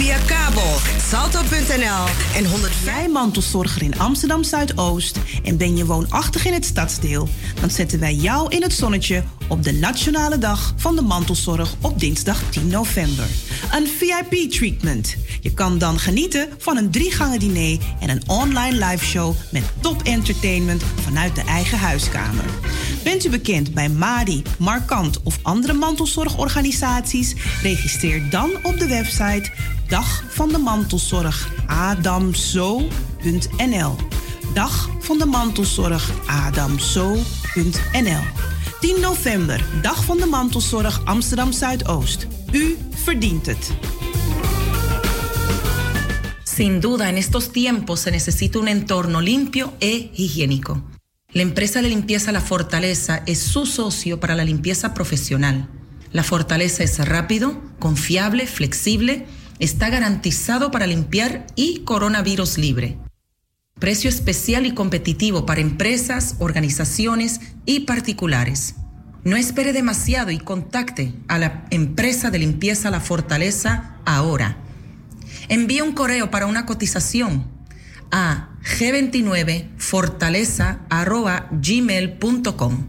Via kabel salto.nl en 105 mantelzorger in Amsterdam Zuidoost en ben je woonachtig in het stadsdeel, dan zetten wij jou in het zonnetje op de Nationale Dag van de Mantelzorg op dinsdag 10 november. Een VIP-treatment. Je kan dan genieten van een drie gangen diner en een online live show met top entertainment vanuit de eigen huiskamer. Bent u bekend bij Madi, Markant of andere mantelzorgorganisaties? Registreer dan op de website Dag van de Mantelzorg adamzo.nl. Dag van de Mantelzorg adamzo.nl. 10 november, Dag van de Mantelzorg Amsterdam Zuidoost. U verdient het. Sin duda, en estos tiempos se necesita un entorno limpio e higiénico. La empresa de limpieza La Fortaleza es su socio para la limpieza profesional. La Fortaleza es rápido, confiable, flexible, está garantizado para limpiar y coronavirus libre. Precio especial y competitivo para empresas, organizaciones y particulares. No espere demasiado y contacte a la empresa de limpieza La Fortaleza ahora. Envíe un correo para una cotización a g29fortaleza.gmail.com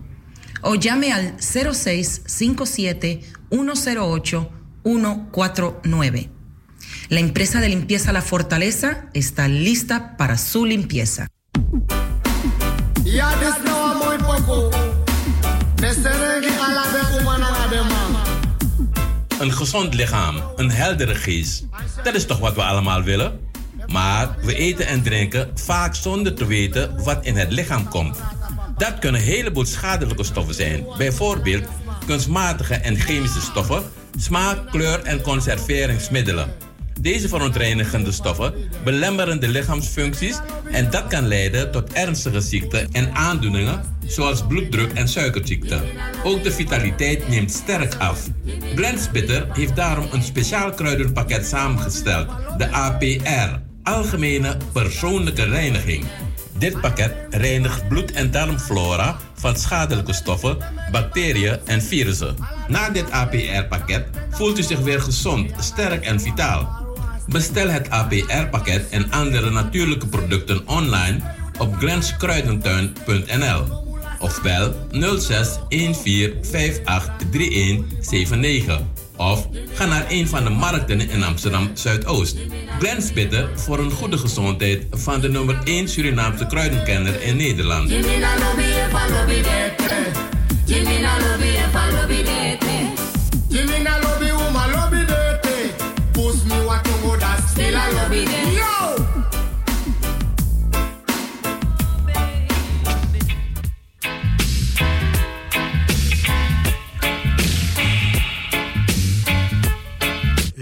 o llame al 0657 108 149. La empresa de limpieza La Fortaleza está lista para su limpieza. Een gezond lichaam, een heldere geest. Dat is toch wat we allemaal willen? Maar we eten en drinken vaak zonder te weten wat in het lichaam komt. Dat kunnen een heleboel schadelijke stoffen zijn. Bijvoorbeeld kunstmatige en chemische stoffen, smaak, kleur en conserveringsmiddelen. Deze verontreinigende stoffen belemmeren de lichaamsfuncties en dat kan leiden tot ernstige ziekten en aandoeningen zoals bloeddruk en suikerziekte. Ook de vitaliteit neemt sterk af. Blends heeft daarom een speciaal kruidenpakket samengesteld, de APR, Algemene Persoonlijke Reiniging. Dit pakket reinigt bloed- en darmflora van schadelijke stoffen, bacteriën en virussen. Na dit APR-pakket voelt u zich weer gezond, sterk en vitaal. Bestel het APR-pakket en andere natuurlijke producten online op glenskruidentuin.nl of bel 06 14 58 3179 of ga naar een van de markten in Amsterdam Zuidoost. Glens bidden voor een goede gezondheid van de nummer 1 Surinaamse kruidenkenner in Nederland.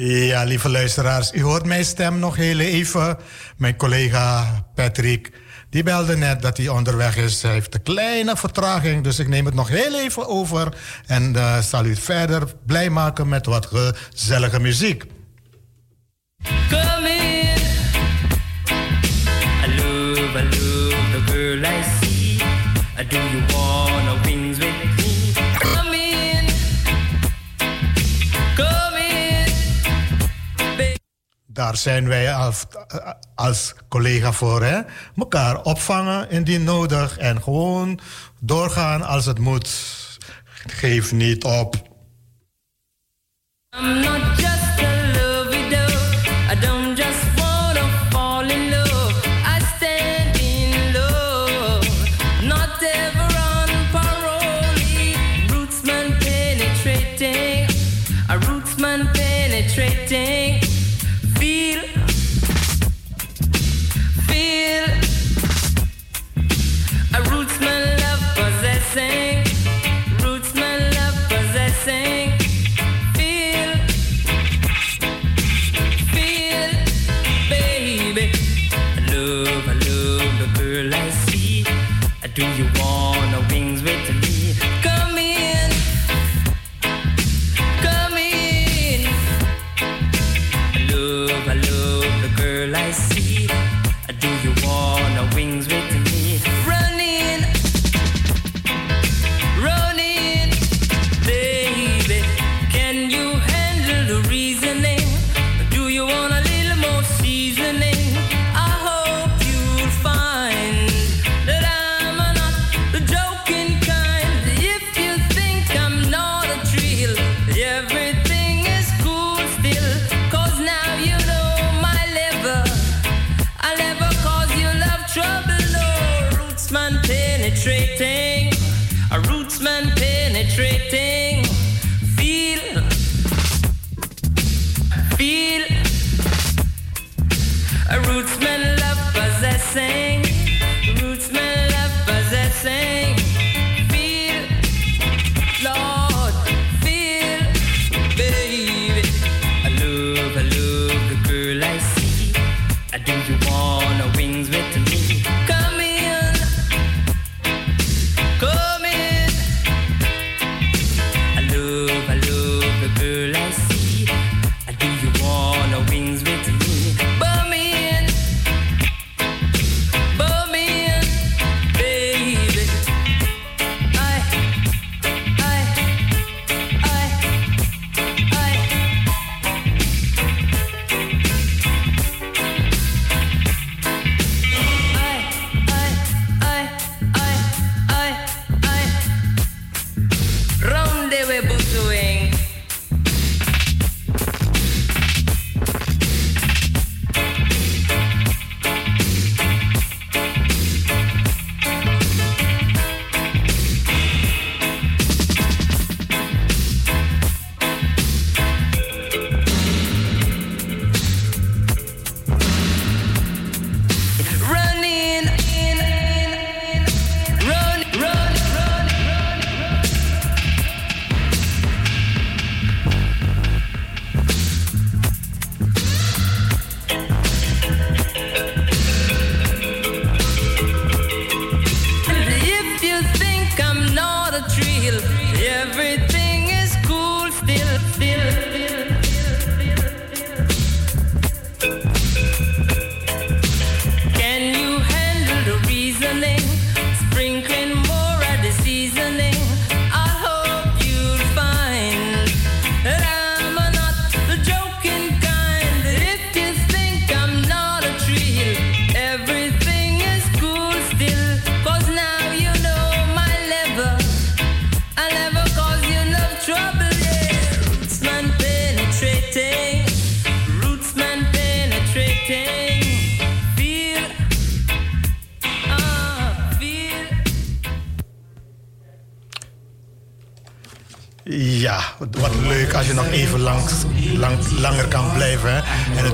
Ja, lieve luisteraars, u hoort mijn stem nog heel even. Mijn collega Patrick, die belde net dat hij onderweg is. Hij heeft een kleine vertraging, dus ik neem het nog heel even over. En uh, zal u verder blij maken met wat gezellige muziek. Come. I love, the girl I see. Do you wings Daar zijn wij als, collega voor. Hè? Mekaar opvangen indien nodig. En gewoon doorgaan als het moet. Geef niet op.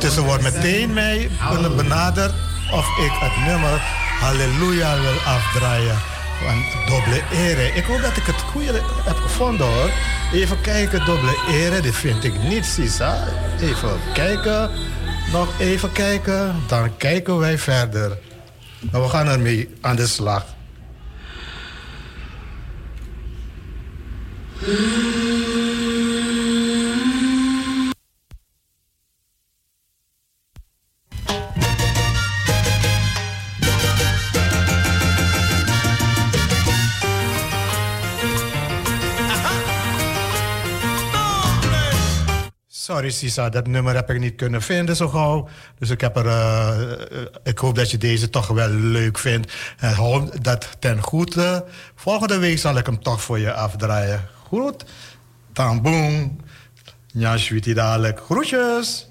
En intussen wordt meteen mij benaderd of ik het nummer Halleluja wil afdraaien. Van dubbele ere. Ik hoop dat ik het goede heb gevonden hoor. Even kijken, dubbele ere, dit vind ik niet, Sisa. Even kijken, nog even kijken, dan kijken wij verder. Nou, we gaan ermee aan de slag. Dat nummer heb ik niet kunnen vinden zo gauw. Dus ik, heb er, uh, ik hoop dat je deze toch wel leuk vindt. En dat ten goede. Volgende week zal ik hem toch voor je afdraaien. Goed? Dan boom. Ja, dadelijk. Groetjes!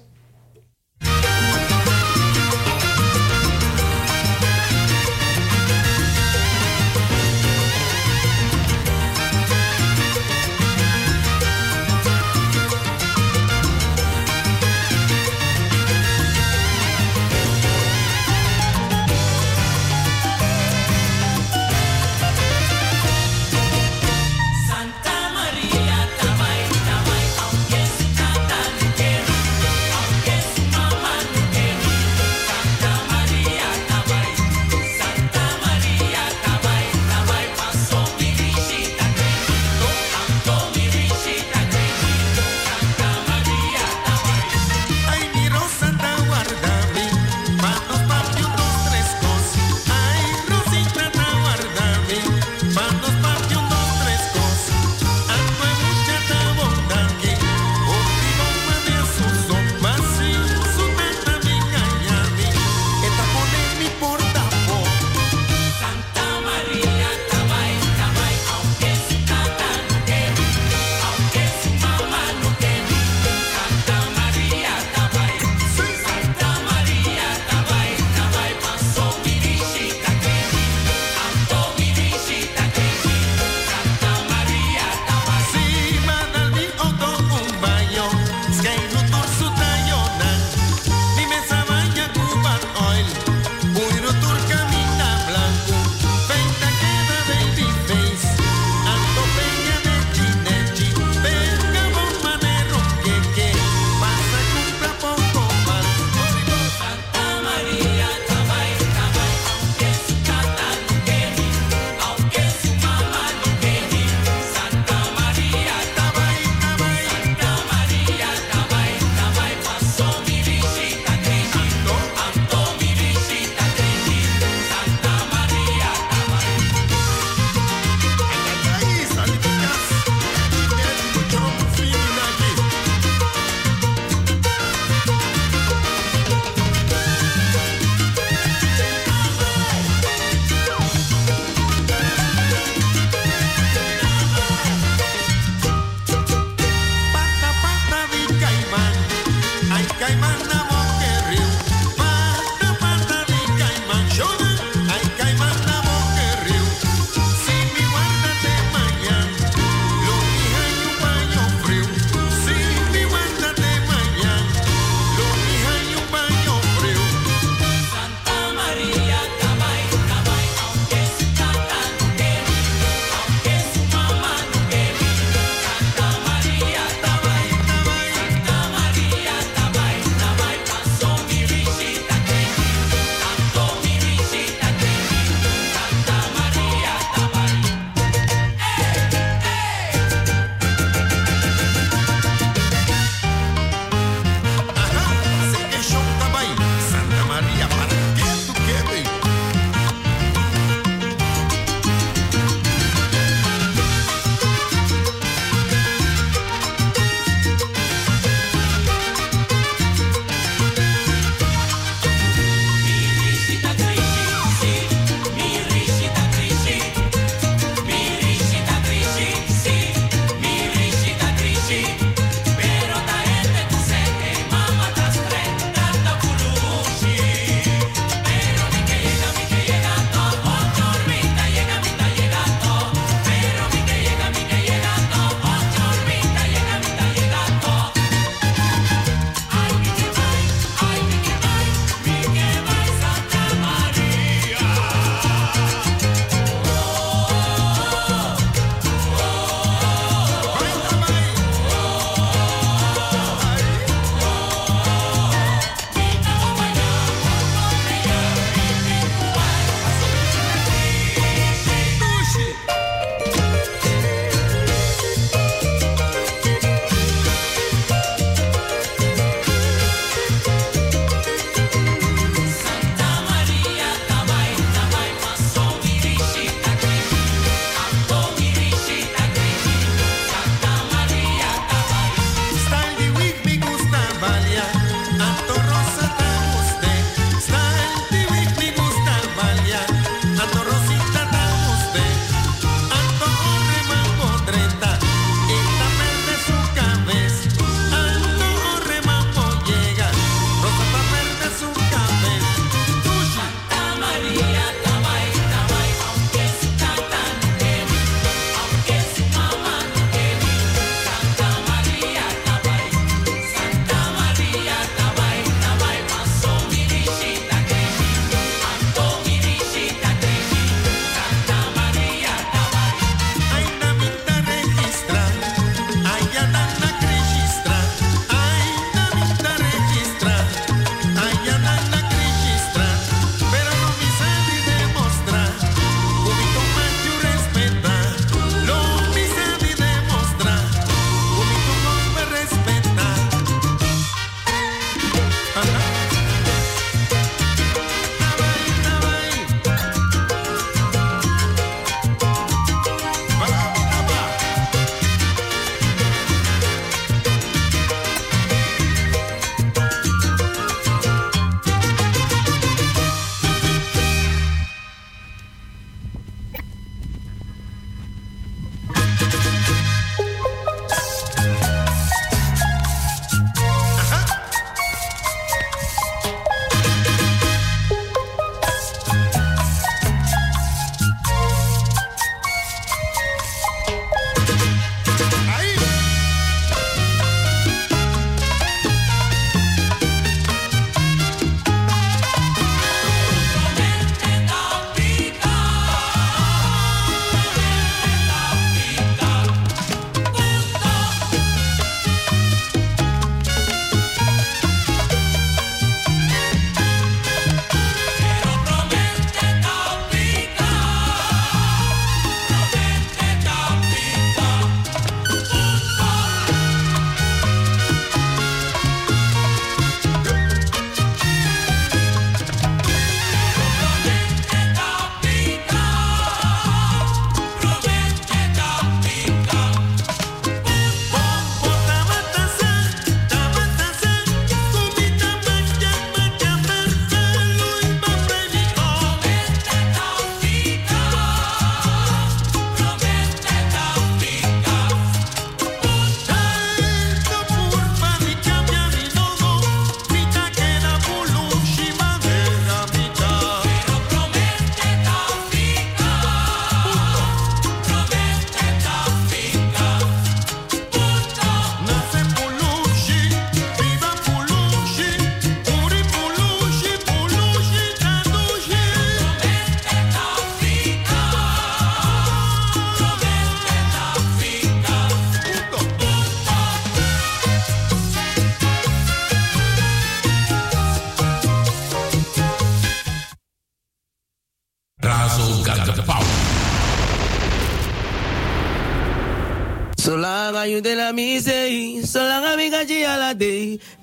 De la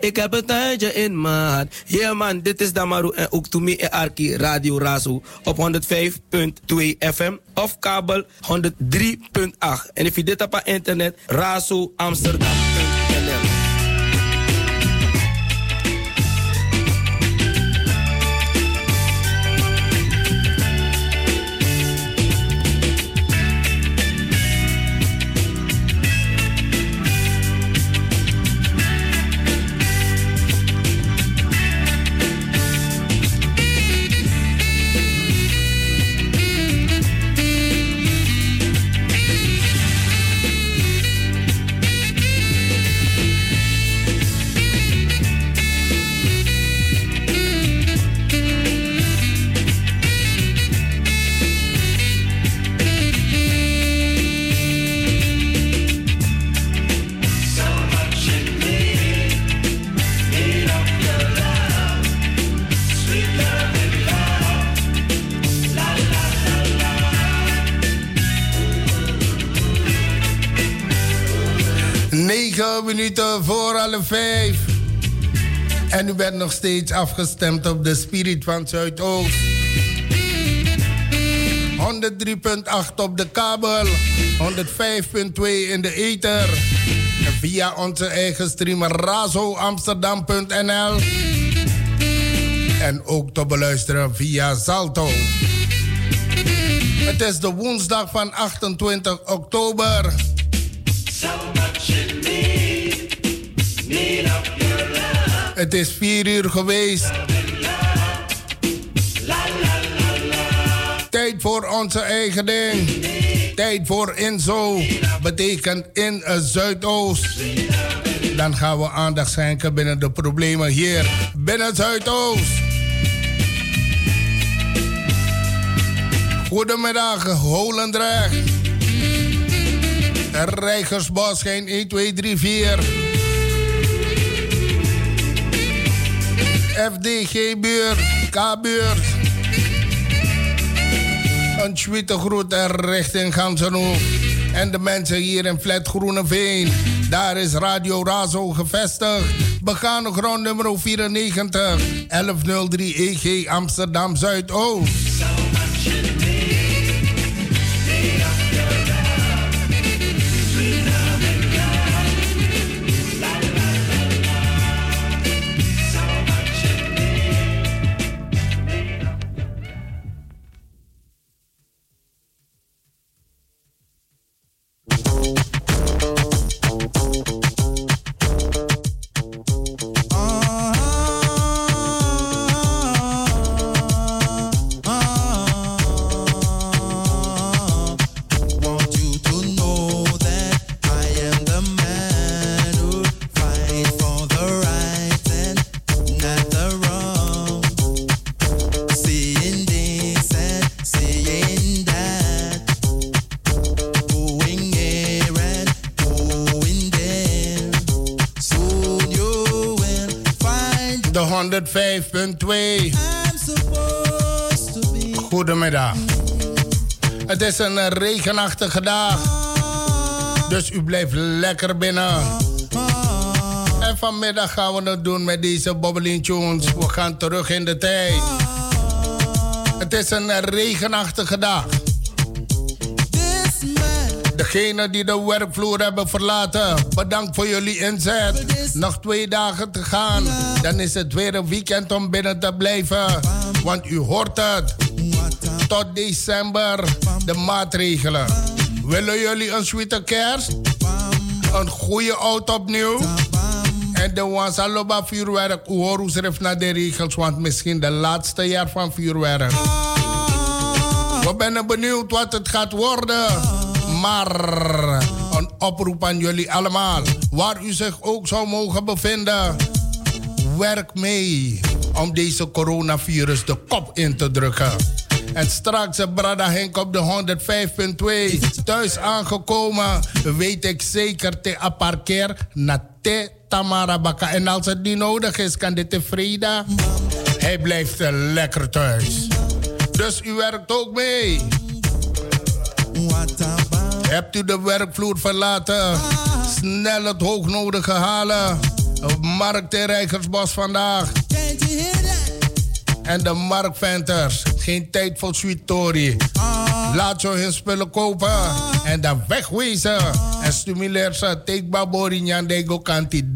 ik heb het uitje in maat. Yeah man, dit is Damaru en ook Tumi en Arki Radio Razo op 105.2 FM of kabel 103.8. En if je dit op internet, Razo Amsterdam. Voor alle vijf. En u bent nog steeds afgestemd op de Spirit van Zuidoost. 103.8 op de kabel, 105.2 in de ether. Via onze eigen streamer razoamsterdam.nl. En ook te beluisteren via Salto. Het is de woensdag van 28 oktober. Het is vier uur geweest. Tijd voor onze eigen ding. Tijd voor Inzo. Betekent in het Zuidoost. Dan gaan we aandacht schenken binnen de problemen hier. Binnen Zuidoost. Goedemiddag, Holendrecht. Rijgersbos, geen 1, 2, 3, 4. FDG-buurt, K-buurt. Een tweede groet richting Gansenhoef. En de mensen hier in Flat Groeneveen. Daar is Radio Razo gevestigd. Begane grond nummer 94. 1103 EG Amsterdam Zuidoost. Goedemiddag. Het is een regenachtige dag. Dus u blijft lekker binnen. En vanmiddag gaan we het doen met deze Bobbling Tunes. We gaan terug in de tijd. Het is een regenachtige dag. Degenen die de werkvloer hebben verlaten, bedankt voor jullie inzet. Nog twee dagen te gaan, dan is het weer een weekend om binnen te blijven. Want u hoort het. Tot december de maatregelen. Willen jullie een sweete kerst? Een goede oud opnieuw? En de Wansaloba vuurwerk, u hoort schrift naar de regels, want misschien de laatste jaar van vuurwerk. We zijn benieuwd wat het gaat worden. Maar een oproep aan jullie allemaal, waar u zich ook zou mogen bevinden. Werk mee om deze coronavirus de kop in te drukken. En straks, Brada Henk op de 105.2 thuis aangekomen, weet ik zeker te aparkeer naar te Tamara Baka. En als het niet nodig is, kan dit tevreden. Hij blijft lekker thuis. Dus u werkt ook mee. Hebt u de werkvloer verlaten? snel het hoognodige halen. Markt in Rijgersbos vandaag. En de marktventers. Geen tijd voor sweet Laat zo hun spullen kopen en dan wegwezen. En stimuleer ze. Take babori nyandego kanti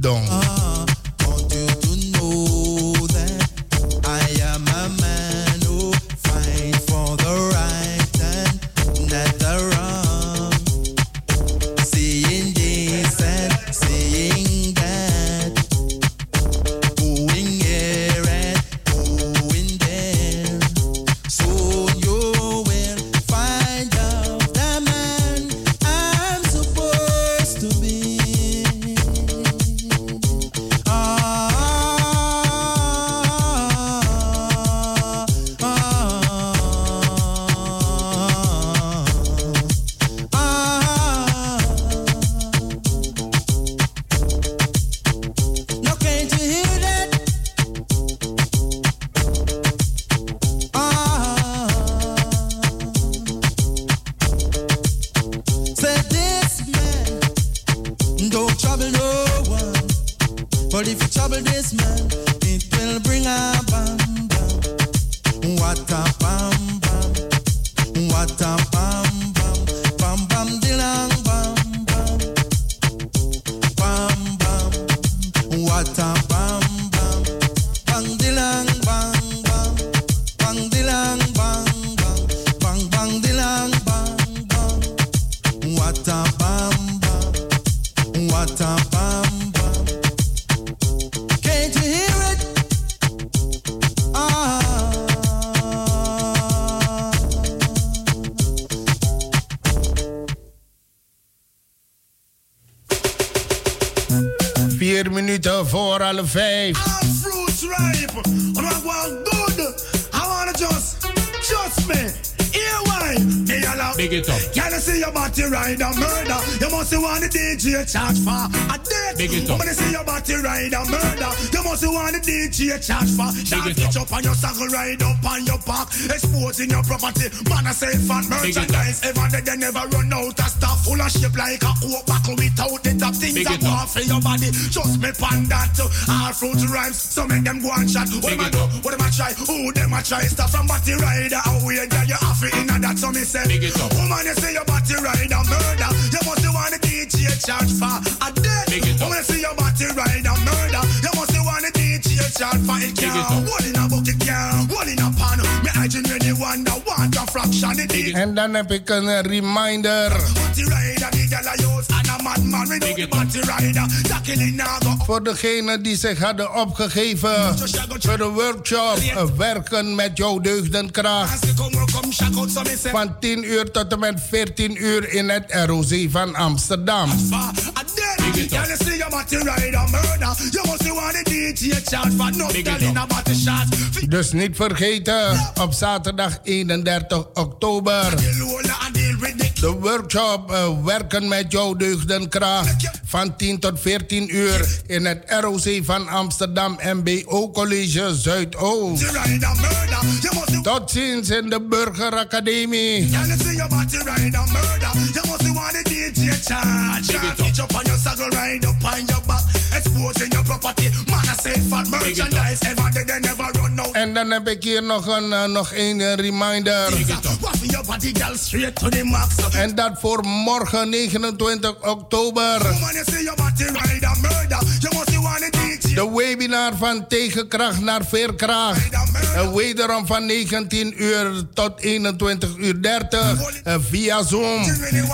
charge for a debt. Big it up. When they see your body ride a murder, you must want the DJ charge for. Shot it up on your saddle, ride up on your back, exposing your property. Man, I say fat merchandise. Ever they, they never run out of full of shape like a coke buckle without the top things that go for your body. Just me pan that. All fruit rhymes, so make them go and chat. What am I do? What am I try? Who them I try? Stuff from body rider. How we get you off in that? So me say, woman, you say your body rider murder. You must want the DJ charge for a death. Woman, you say your body rider murder. You must want the DJ charge for it. Can't hold in a bucket, can't hold in a pan. Want a fraction. En dan heb ik een reminder. Voor degenen die zich hadden opgegeven voor de workshop Werken met jouw deugdenkracht. Van 10 uur tot en met 14 uur in het ROC van Amsterdam. Dus niet vergeten, op zaterdag 31 oktober. De workshop uh, Werken met jouw deugdenkracht. Van 10 tot 14 uur in het ROC van Amsterdam MBO College Zuidoost. Tot ziens in de Burgeracademie. on the DJ charge. Keep up on your saddle, ride up on your back. En dan heb ik hier nog een uh, nog een reminder. En dat voor morgen 29 oktober. De webinar van tegenkracht naar veerkracht. Wederom van 19 uur tot 21 uur 30 via Zoom.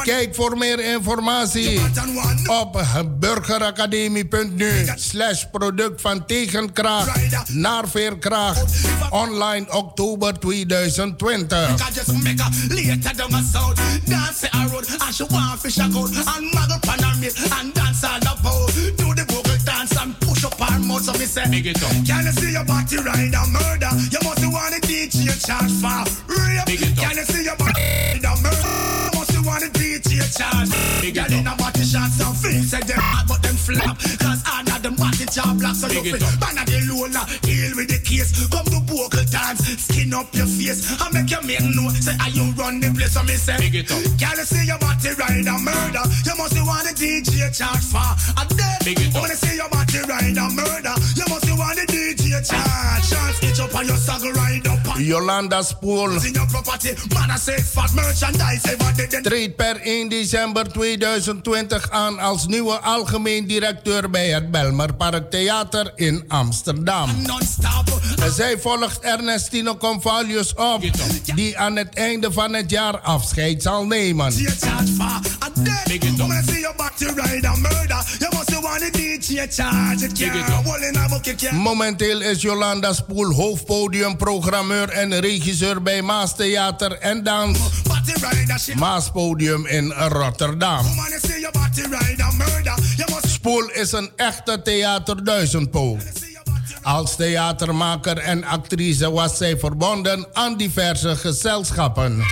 Kijk voor meer informatie op burgeracademie.nu slash product van tegenkracht naar veerkracht. Online oktober 2020. Dance a road and she want fish a goat and muggle pan her meat and dance all about. Do the vocal dance and push up her mouth so me say. Big it up. Can you see your body ride a murder? You must want the DJ charge for rape. Can you see your body ride a murder? You must charge. Girl in a body shots and feel say them hot but them flap. Cause I know them body job black so you feel. Man of the lola, deal with the case. Come to vocal dance. Skin up your face and make your men know. Say, are you run the place? So me say, Big it up. Girl, you see your body ride a murder. You must be want the DJ charge for a dead. Big it up. When you see your body ride a murder, you must be want the DJ charge. Chance itch up on your saddle ride up. Jolanda Spoel. Treedt per 1 december 2020 aan als nieuwe algemeen directeur bij het Belmer Park Theater in Amsterdam. Zij volgt Ernestine Convalius op, die aan het einde van het jaar afscheid zal nemen. Momenteel is Jolanda Spoel hoofdpodiumprogrammeur en regisseur bij Maas Theater en Dans. Maas Podium in Rotterdam. Spoel is een echte theaterduizendpoot. Als theatermaker en actrice was zij verbonden aan diverse gezelschappen.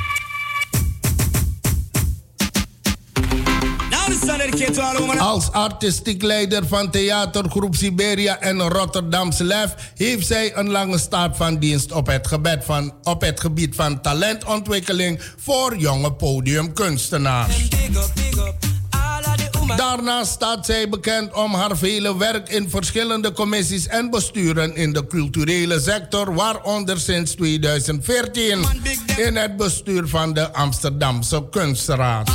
Als artistiek leider van theatergroep Siberia en Rotterdams Lef heeft zij een lange staat van dienst op het, gebed van, op het gebied van talentontwikkeling voor jonge podiumkunstenaars. Daarnaast staat zij bekend om haar vele werk in verschillende commissies en besturen in de culturele sector, waaronder sinds 2014 in het bestuur van de Amsterdamse Kunstraad.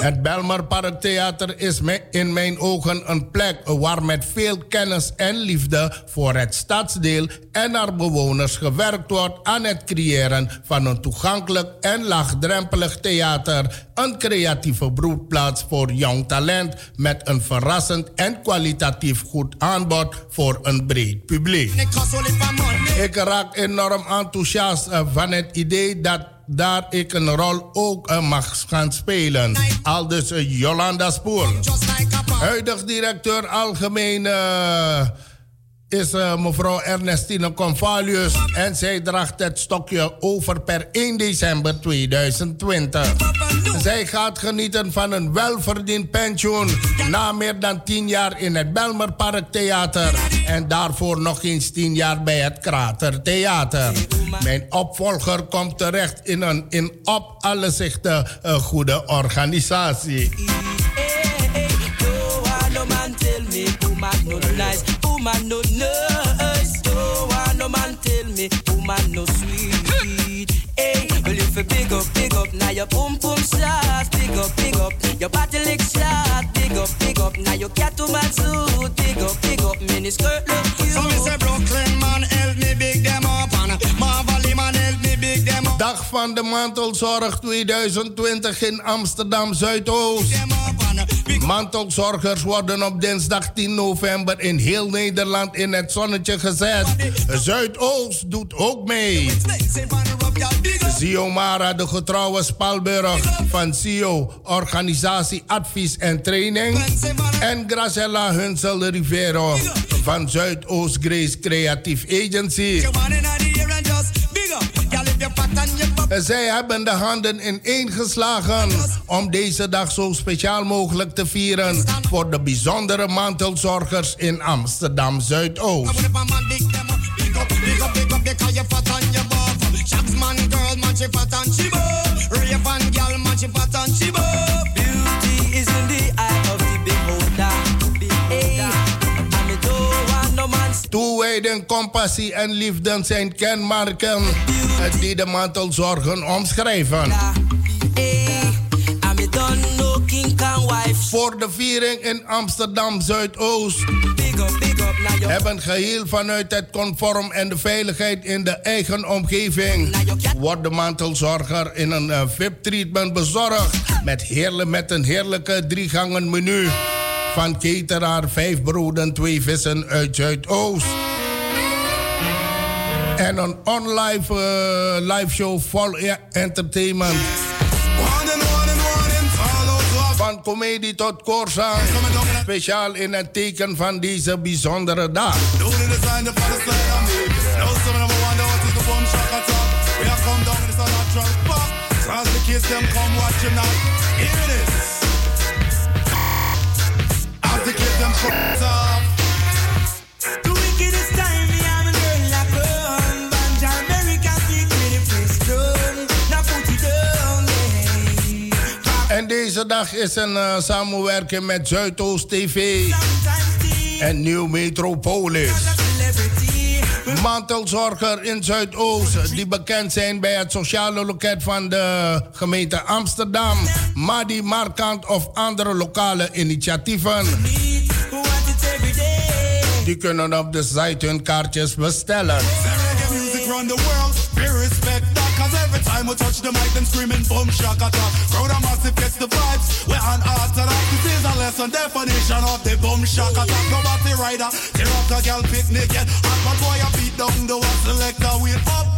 Het Belmer Parktheater is in mijn ogen een plek waar met veel kennis en liefde voor het stadsdeel en haar bewoners gewerkt wordt aan het creëren van een toegankelijk en laagdrempelig theater. Een creatieve broedplaats voor jong talent met een verrassend en kwalitatief goed aanbod voor een breed publiek. Ik raak enorm enthousiast van het idee dat daar ik een rol ook uh, mag gaan spelen. Al dus uh, Jolanda Spoor. Huidig directeur is mevrouw Ernestine Convalius. En zij draagt het stokje over per 1 december 2020. Zij gaat genieten van een welverdiend pensioen. Na meer dan 10 jaar in het Belmer Park Theater. En daarvoor nog eens 10 jaar bij het Krater Theater. Mijn opvolger komt terecht in een in op alle zichten uh, goede organisatie. Big up, big up, now your boom boom shot. Big up, big up, your body lick shot. Big up, big up, now your cat to my suit. Big up, big up, mini skirt look cute. So me say Brooklyn man, Dag van de mantelzorg 2020 in Amsterdam Zuidoost. Mantelzorgers worden op dinsdag 10 november in heel Nederland in het zonnetje gezet. Zuidoost doet ook mee. Ziomara, de getrouwe Spalburg van CEO, organisatie Advies en Training. En Gracella Hunsel Rivero van Zuidoost Grace Creative Agency. Zij hebben de handen ineengeslagen om deze dag zo speciaal mogelijk te vieren voor de bijzondere mantelzorgers in Amsterdam Zuidoost. Toewijding, compassie en liefde zijn kenmerken. Die de mantelzorgen omschrijven. Voor de viering in Amsterdam Zuidoost. Hebben geheel vanuit het conform en de veiligheid in de eigen omgeving. Wordt de mantelzorger in een uh, VIP-treatment bezorgd. Met, heerlijk, met een heerlijke drie gangen menu van cateraar, vijf broden, twee vissen uit Zuidoost. En een online uh, live show vol entertainment. Van comedie tot korsa. Speciaal in het teken van deze bijzondere dag. The off deze dag is een uh, samenwerking met Zuidoost TV en Nieuw Metropolis. Mantelzorger in Zuidoost, die bekend zijn bij het sociale loket van de gemeente Amsterdam, Madi Markant of andere lokale initiatieven. Die kunnen op de site hun kaartjes bestellen. Time we touch the mic, them screaming boom shakata. Crowd a massive gets the vibes. We're on orthodox. This is a lesson definition of the boom shakata. Nobody rider, tear up a girl picnic. Get hot, but boy, I beat down the one selector. We up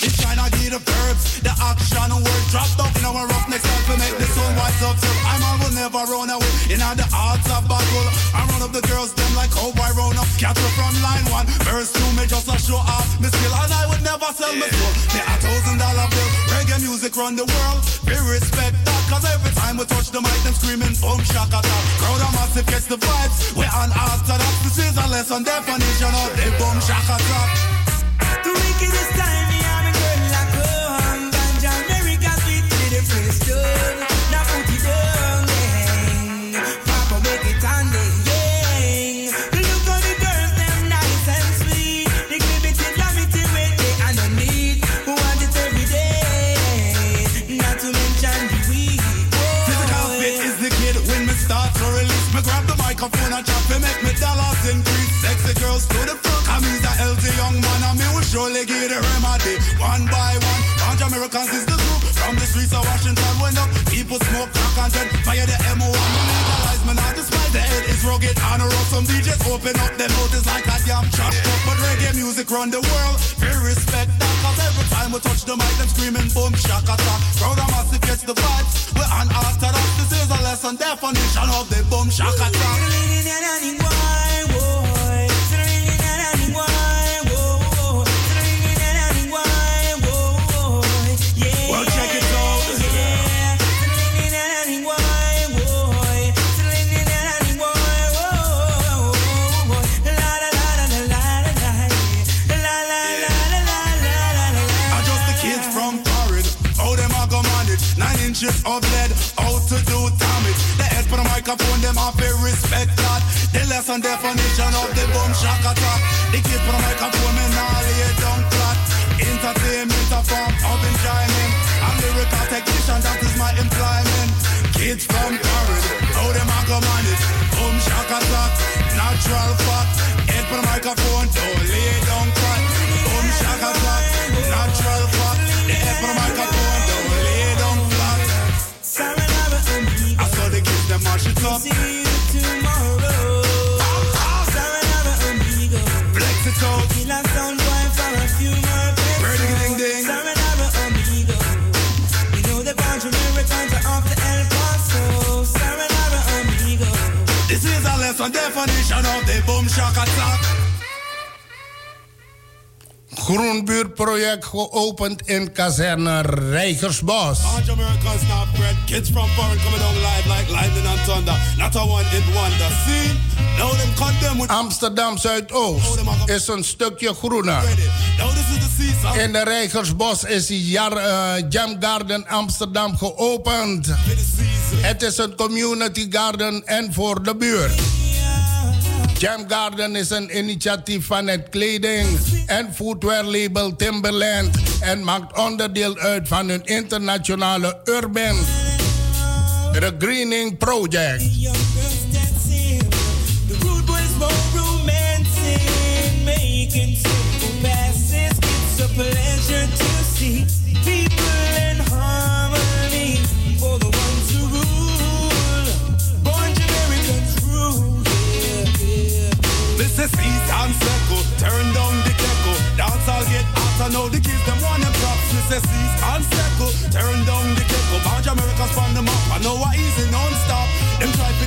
that. Trying to get the verbs, the action, word drop down in our rough next time to make the sun wise up. So I'm on will never run away. In the arts of battle, I run up the girls, them like oh, cowboy round up. Cattle from line one, verse two, me just a show off. Me skill, and I would never sell my soul. Me a thousand dollar bill. Reggae music run the world. We respect that. Cause every time we touch the mic, them screaming boom shaka Crowd of massive gets the vibes. We're on orthodox. This is a lesson definition of the boom shaka The wickedest Girls to the front. I'm the healthy young man and me will surely give the remedy. One by one, bunch Americans is the group. From the streets of Washington when up people smoke crack and then fire the M1. Legalize me not despite the head is rugged and rough. Some DJs open up their mouth like a damn chop. But reggae music run the world. Very respect that cause every time we touch the mic them screaming boom shakata. Crowd of massive gets the vibes. We're that. This is a lesson definition of the boom shakata. inches them have to respect that. The lesson definition of the boom shock attack. The kids for the microphone, me nah lay down flat. Entertainment, a form of enjoyment. I'm lyrical technician, that is my employment. Kids from Paris, how them a go manage? Boom shock attack, natural fact. Head for the microphone, don't definition of us So I'll never under eagle This is our last undefinition of the boom shock attack. See? Now them condemn with Amsterdam Zuidoost is een stukje groener. In de Rijgersbos is Jar, uh, Jam Garden Amsterdam geopend. Het is een community garden en voor de buurt. Jam Garden is een initiatief van het kleding- en footwear label Timberland en maakt onderdeel uit van hun internationale Urban Greening Project.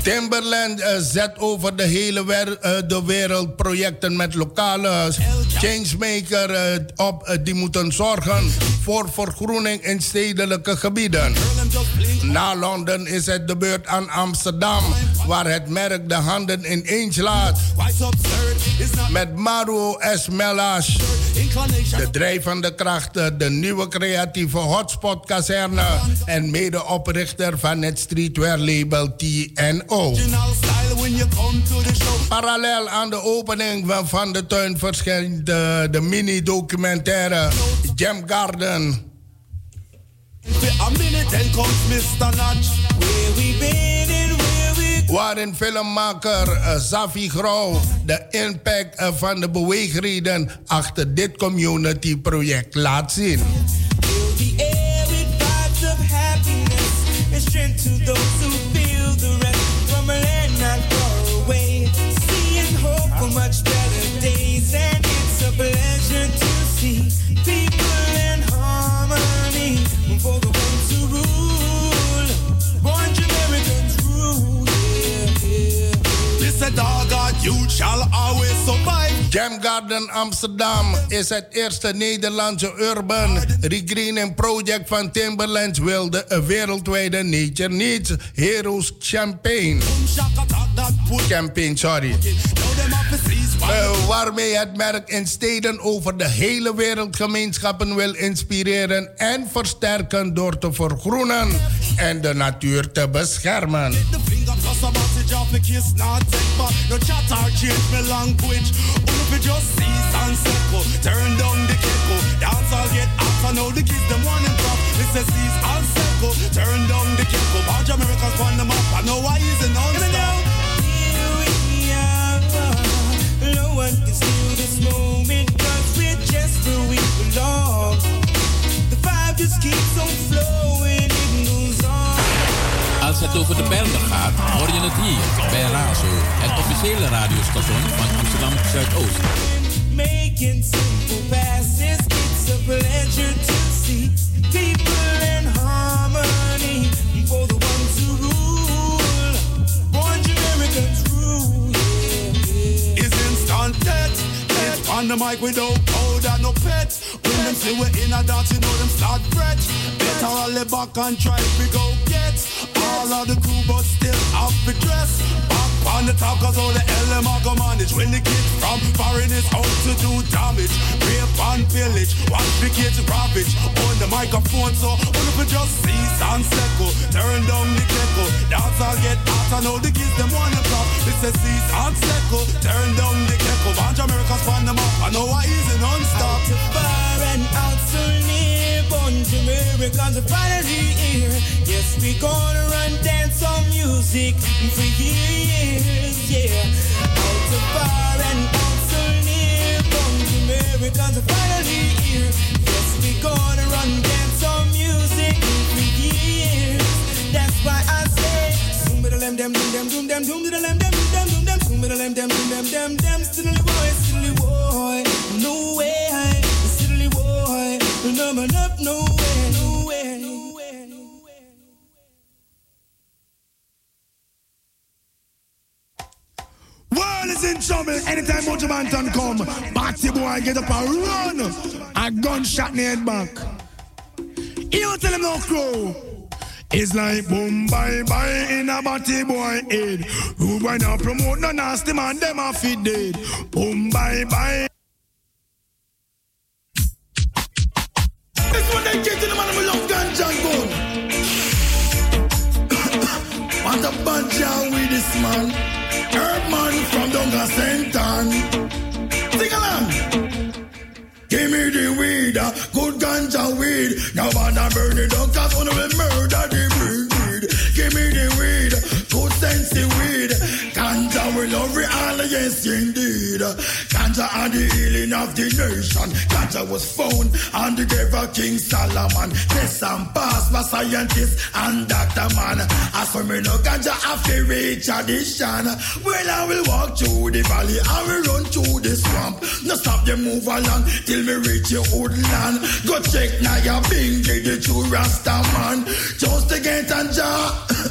Timberland uh, zet over de hele wer uh, de wereld projecten met lokale changemaker uh, op die moeten zorgen voor vergroening in stedelijke gebieden. Na Londen is het de beurt aan Amsterdam waar het merk de handen ineens laat. Met Maru S. Melas, de drijvende krachten, de nieuwe creatieve hotspot kazerne en medeoprichter van het streetwear label TNO. Parallel aan de opening van de tuin verschijnt de, mini-documentaire Jam Garden. Waarin filmmaker Zafi Grauw de impact uh, van de beweegreden achter dit community project laat zien. You shall always survive. Jam Garden Amsterdam is het eerste Nederlandse urban regreening project van Timberlands wilde een wereldwijde Nature Needs Heroes Champagne. Campaign, sorry. Uh, waarmee het merk in steden over de hele wereld gemeenschappen wil inspireren en versterken door te vergroenen en de natuur te beschermen. Turn down the gecko. I is. Bunch Americans on the map. I know why he's an non-stop. Moment. Cause we're just where we belong. The vibe just keeps on flowing. Als het over de Bijlmer gaat, hoor je het hier bij Razo, het officiële radiostation van Amsterdam Zuidoost. Making simple passes, it's a pleasure to see people on the mic without powder, no pet. Them see we in a dance, you know them start fret. Better all the back and try to go get all of the crew, but still have to dress. Back on the top, cause all the LM I go manage. When the kids from foreign is out to do damage. Rape and pillage, watch the kids ravage. On the microphone, so all of just cease and circle. Turn down the gecko, dance all get hot. I know the kids them wanna pop. This is cease and circle. Turn down the gecko, bunch Americans on them up. I know I easy non-stop. And out so near, born to finally here. Yes, we gonna run dance on music for years, yeah. Out to far and out so near, born to finally here. Yes, we gonna run dance on music for years. That's why I say, zoom doom them zoom still boy, boy, no way, man up, no way, no way. World is in trouble anytime Mojo Banton come. Batty boy get up and run. A gunshot in the head back. You tell him no crow. It's like boom bye bye in a batty boy head. Who boy now promote no nasty man, them a fit dead. Boom bye bye. Yes indeed. Ganja are the healing of the nation. Ganja was found on the grave of King Solomon. Test and pass by scientists and doctor man. As for me no ganja after reach addition. Well I will walk through the valley, I will run through the swamp. No stop them move along till me reach your woodland. Go check now your bingy the true Rasta man. Just to get ganja.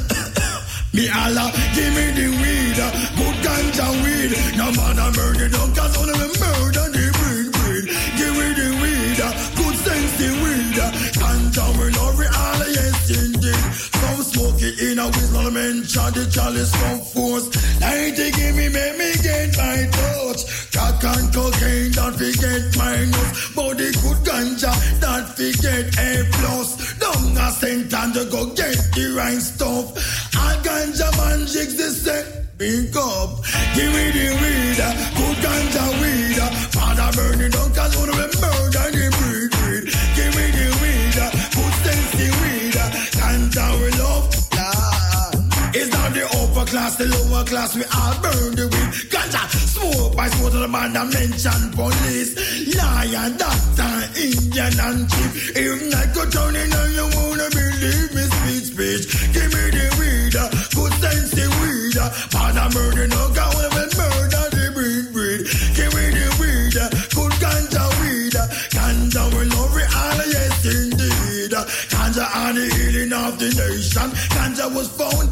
Me Allah, give me the weed, good ganja weed. No man a murder, don't cause only me murder the breed, breed. Give me the weed, good sense the weed. Ganja we love it all, yes indeed. Some smoke it in a whistle, men reach out the chalice from force. Ninety give me, make me get my touch. Crack and cocaine, that we get minus. Body good ganja, that we get A plus. Down a cent and you go get the right stuff. A ganja man jigs the set. pick up, give me the weed, good ganja weed. Father burning down, cause one of them murder the breed, class, the lower class, we all burn the weed. Ganja, smoke by smoke to the man that mention police. Lion, doctor, Indian and chief. If not go in and you wanna believe me, speech, speech. Give me the weed, uh, good sense the weed. Uh. Father murder, no God, when murder the breed, breed. Give me the weed, uh, good ganja weed. Ganja we love it all, yes indeed. Ganja and the healing of the nation. Ganja was found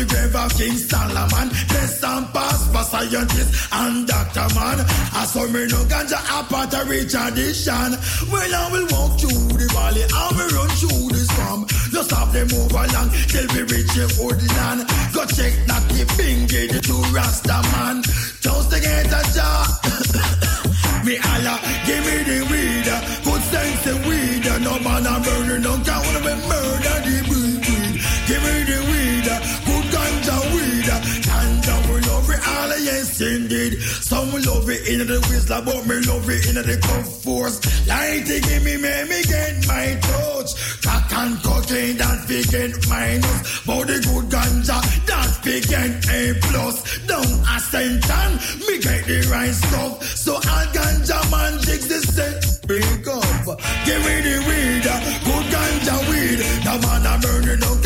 the grave of King Solomon. Bless and pass for scientists and doctor man. I saw me no ganja apart a rich addition. Well, I will walk through the valley, I will run through the swamp. Just have them move along till we reach the woodland. Go check that the bingy, the two rasta man. Just to get a job. me Allah, give me the weed. Good sense the weed. No man a burning, Some love it in the whistler, but me love it in the cup force. Lighty give me, make me get my touch. Crack and cocaine, that we get minus. But the good ganja, that we get A plus. Down a centan, me get the right stuff. So all ganja man jigs the set. Big up, give me the weed, good ganja weed. The man a burning no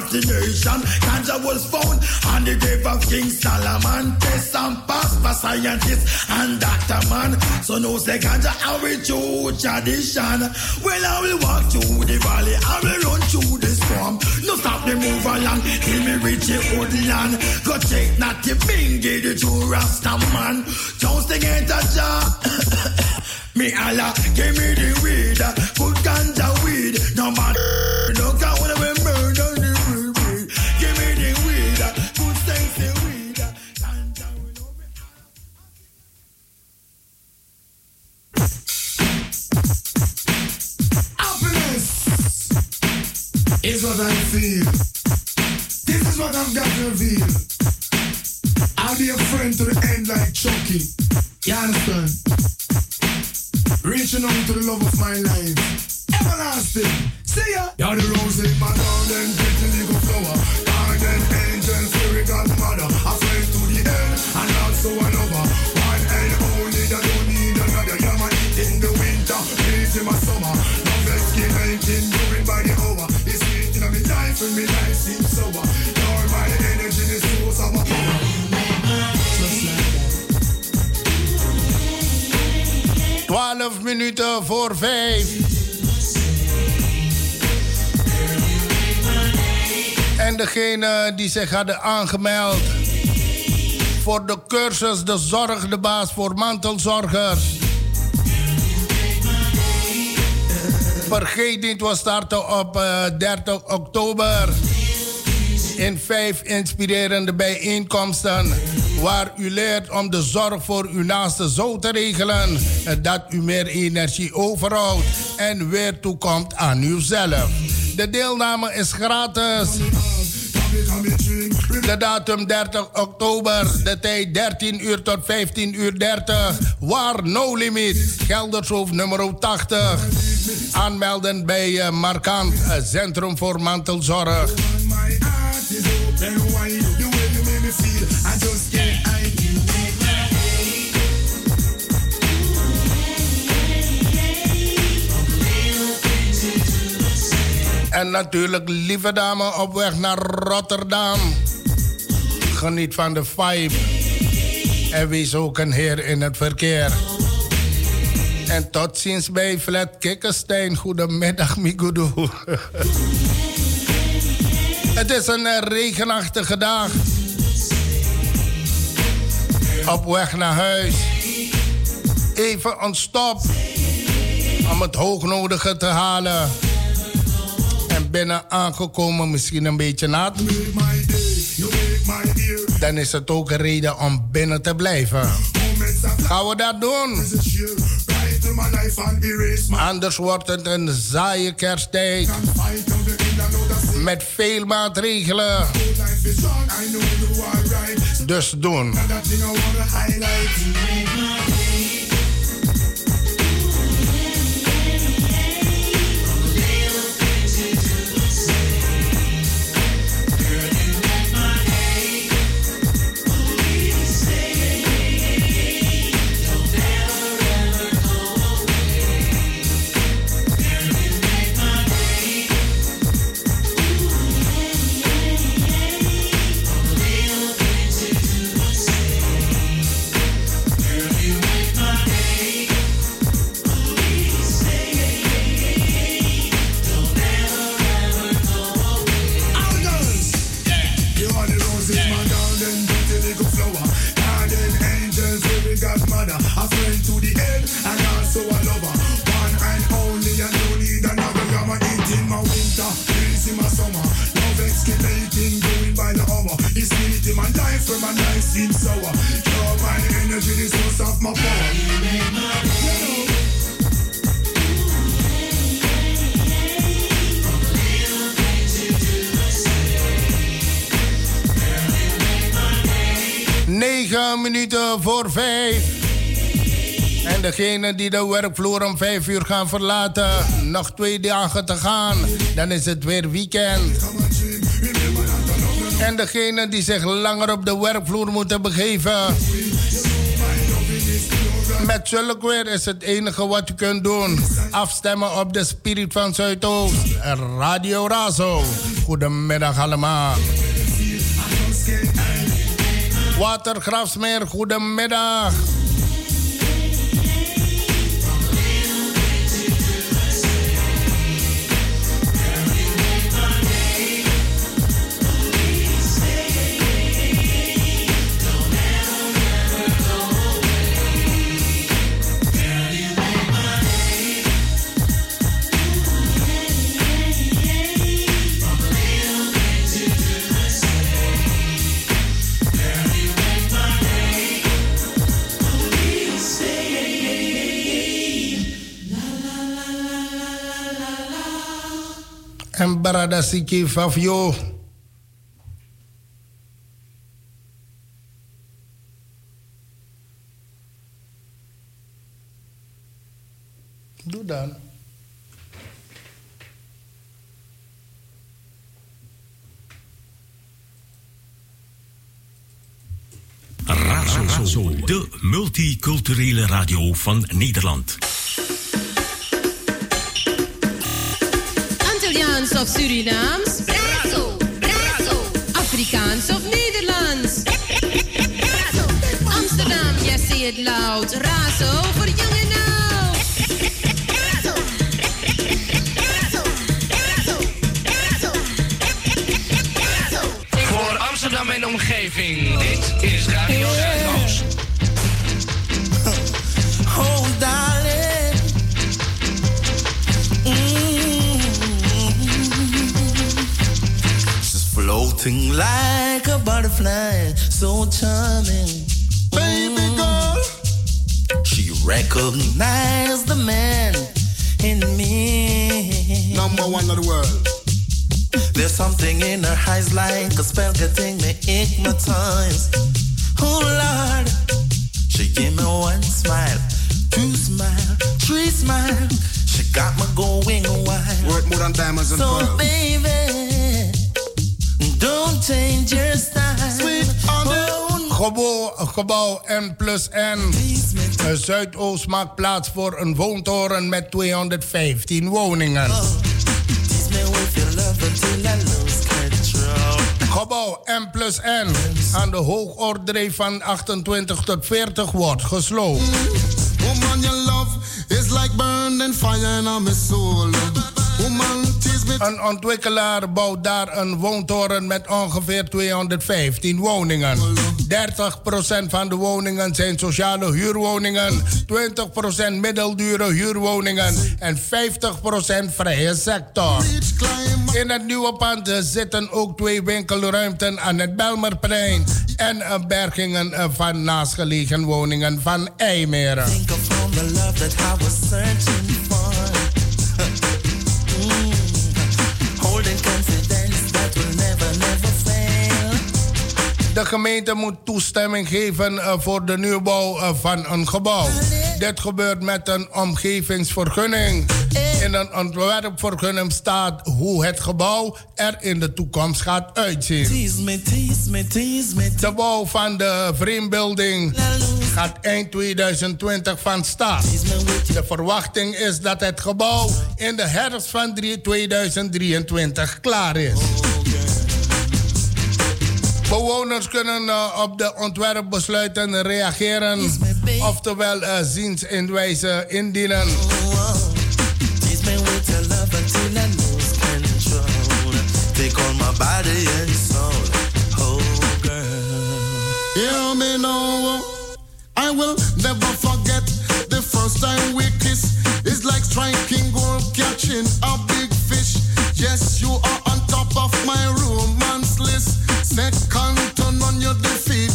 of the nation. Ganja was found on the grave of King Solomon. Test and pass for scientists and doctor man. So no say ganja we true tradition. Well, I will walk through the valley, I will run through the storm. No stop me move along till me reach the woodland. Go check not the bingy, the true rasta man. Just to get a job. Me Allah, give me the weed, good ganja weed. No matter, is what I feel. This is what I've got to reveal. I'll be a friend to the end like Chucky. You understand? Reaching out to the love of my life. Everlasting. See ya. You're the rose in my garden, pretty little flower. Garden angel, fairy godmother. A friend to the end, and also another. One and only, that don't need another. You're my in the winter, breeze in my summer. Love escalating, moving life, and my life seems. You're my energy, that. 12 minuten voor 5. En degene die zich hadden aangemeld voor de cursus De Zorg, de baas voor mantelzorgers. Vergeet niet, we starten op eh, 30 oktober in vijf inspirerende bijeenkomsten. Waar u leert om de zorg voor uw naaste zo te regelen. Dat u meer energie overhoudt en weer toekomt aan uzelf. De deelname is gratis. De datum 30 oktober, de tijd 13 uur tot 15 uur 30. Waar no limit, Geldershoofd nummer 80. Aanmelden bij uh, Markant, uh, Centrum voor Mantelzorg. En natuurlijk, lieve dame, op weg naar Rotterdam. Geniet van de vibe. En wees ook een heer in het verkeer. En tot ziens bij Flat Kikkenstein. Goedemiddag, Migudu. het is een regenachtige dag. Op weg naar huis. even een stop om het hoognodige te halen. En binnen aangekomen misschien een beetje nat. Dan is het ook een reden om binnen te blijven. Gaan we dat doen? Anders wordt het een saaie kersttijd. Met veel maatregelen. Dus doen. Minuten voor vijf. En degene die de werkvloer om vijf uur gaan verlaten, nog twee dagen te gaan, dan is het weer weekend. En degene die zich langer op de werkvloer moeten begeven, met zulk weer is het enige wat u kunt doen. Afstemmen op de Spirit van Zuidoost. Radio Razo. Goedemiddag allemaal. Watergrafsmeer, goedemiddag. En Barada Siki Fafio. Doe dan. Razo, de multiculturele radio van Nederland. Italiaans of Surinaams? Brazo, brazo. Afrikaans of Nederlands? Brazo. Amsterdam, yes, say it loud. Razo voor jong en oud. Brazo. Brazo. Brazo. Brazo. Brazo. Voor Amsterdam en omgeving, dit is Radio butterfly, so charming. Baby girl. She recognized the man in me. Number one of the world. There's something in her eyes like a spell getting me hypnotized. Oh Lord, she gave me one smile, two smile, three smile. She got me going wild. Worth more than diamonds and So pearls. baby, don't change your style. Gebouw, N plus N. Zuidoost maakt plaats voor een woontoren met 215 woningen. Gebouw M plus N aan de hoogordre van 28 tot 40 wordt gesloopt. Woman, love is like burning fire in my soul. Een ontwikkelaar bouwt daar een woontoren met ongeveer 215 woningen. 30% van de woningen zijn sociale huurwoningen, 20% middeldure huurwoningen en 50% vrije sector. In het nieuwe pand zitten ook twee winkelruimten aan het Belmerplein en bergingen van naastgelegen woningen van IJmeren. De gemeente moet toestemming geven eh, voor de nieuwbouw eh, van een gebouw. Dit gebeurt met een omgevingsvergunning. In een ontwerpvergunning staat hoe het gebouw er in de toekomst gaat uitzien. De bouw van de Vreembuilding gaat eind 2020 van start. De verwachting is dat het gebouw in de herfst van 3 2023 klaar is. Bewoners kunnen eh, op de ontwerpbesluiten reageren, oftewel uh, ziensinwijzen indienen. Tease me with your love until I lose control. Take all my body and soul. Oh, girl. Hear me now. I will never forget the first time we kissed. It's like striking gold, catching a big fish. Yes, you are on top of my romance Sex count turn on your defeat.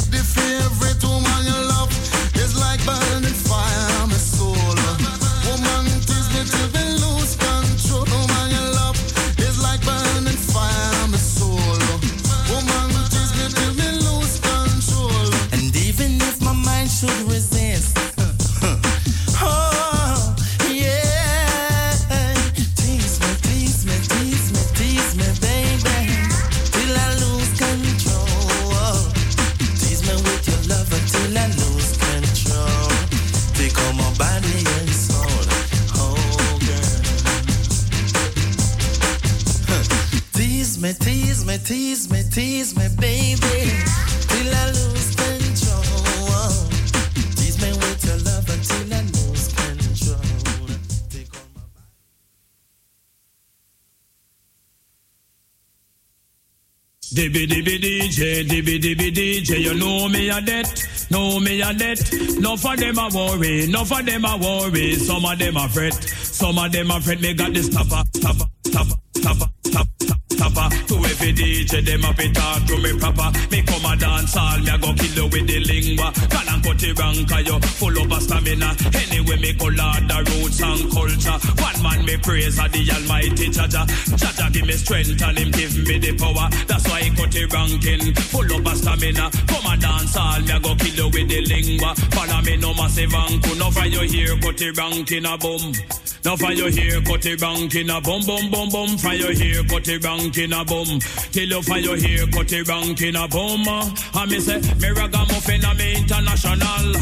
Dibby dibby DJ, dibby dibby DJ, you know me a debt, know me a debt. No for them a worry, no for them a worry. Some of them a fret, some of them a fret. Me got this stopper, stopper, stopper, stopper, stopper, stopper. To every DJ, them a be talk to me proper. Me come a dance all, me a go kill you with the lingua. Can and cut it wrong, cause you full of stamina. Anyway, me go lord the roots and culture. One man me praise a the almighty Jaja. Jaja give me strength and him give me the power. That's why he cut it ranking. Full of stamina. Come a dance all, me a go kill you with the lingua. Follow me no massive anku. No for you here, cut it ranking a boom. No fire here, cut it ranking a boom, boom, boom, boom. Fire here, cut it ranking a boom. Till you you here, cut it ranking a boom. Uh, and me say, me ragamuffin international.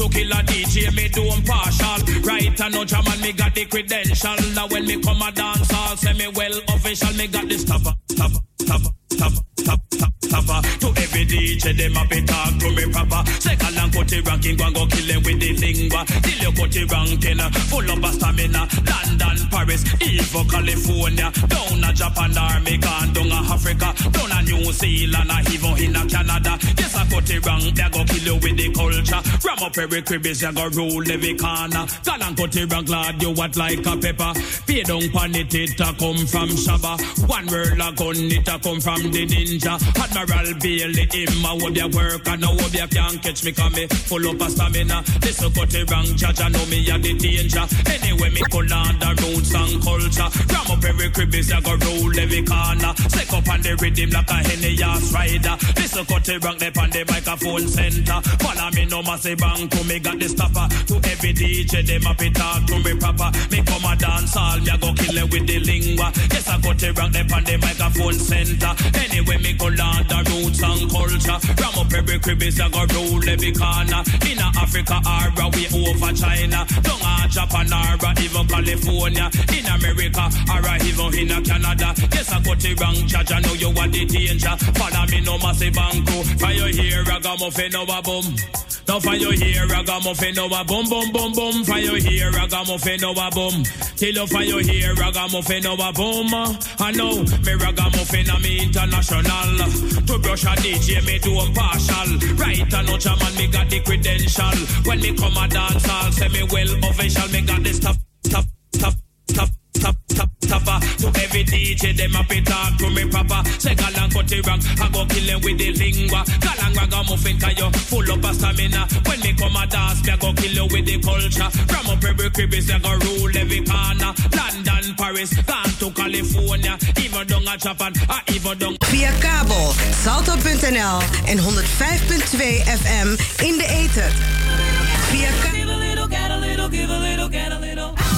To kill a DJ, me do partial. Right no jam and me got the credential. That when me come a dance, I'll say me well official. Me got the stopper, stopper, stopper, To every DJ, them a be talk to me proper. Second and cut it ranking, go and go kill them with the lingua. Till you cut it ranking, uh, full of a stamina. London, Paris, Evo, California. Down a Japan, army gone down a Africa. Down a New Zealand, a even in a Canada. Yes, I cut it rank, they go kill you with the culture. Ram up every cribbies, you go rule every corner. Gone and cut it rank, lad, you what like a pepper. Pay down pan it, it a come from Shabba. One word a gun, it a come from the ninja. Admiral Bailey, him a hope ya work, and now hope ya can't catch me, come me full up a stamina. This a cut it rank, judge, I know me a the danger. Anyway, me pull on the roots and culture. Ram up every cribbies, you go rule every corner. Stick up on the rhythm like a henny ass rider. This a cut it rank, they on the microphone center. Follow me no massive bank, me got the stopper. To every DJ, them up it talk to me proper. Me come a dance all, me a go kill it with the lingua. Yes, I cut it rank, they on the microphone center. Anyway, me go learn the roots and culture. Ram up every cribbies, you go rule every corner. In a Africa or we over China. Down a Japan or even California. In America or even in Canada. Yes, I cut it rank, judge, I know you want the danger. Follow me no massive banco. Fire here, ragamuffin over boom. Now your hair, ragamuffin, a boom, boom, boom, boom. Your hair, ragamuffin, a boom. Till you your hair, ragamuffin, a boom. I know me ragamuffin, I'm international. To brush a DJ, me do a partial. Right, I know man, me got the credential. When me come a dance, I'll say me well official. Me got the stuff, stuff, stuff, stuff top, top, topper. To every DJ, them up it talk to me proper. Say galang cut the rock, I go kill them with the lingua. Galang ragamuffin, cause you full up of stamina. When me come a dance, me I go kill you with the culture. From up every crib is go rule every corner. London, Paris, gone to California. Even down a Japan, I even down. Via kabel, salto.nl en 105.2 FM in de ether. Via kabel.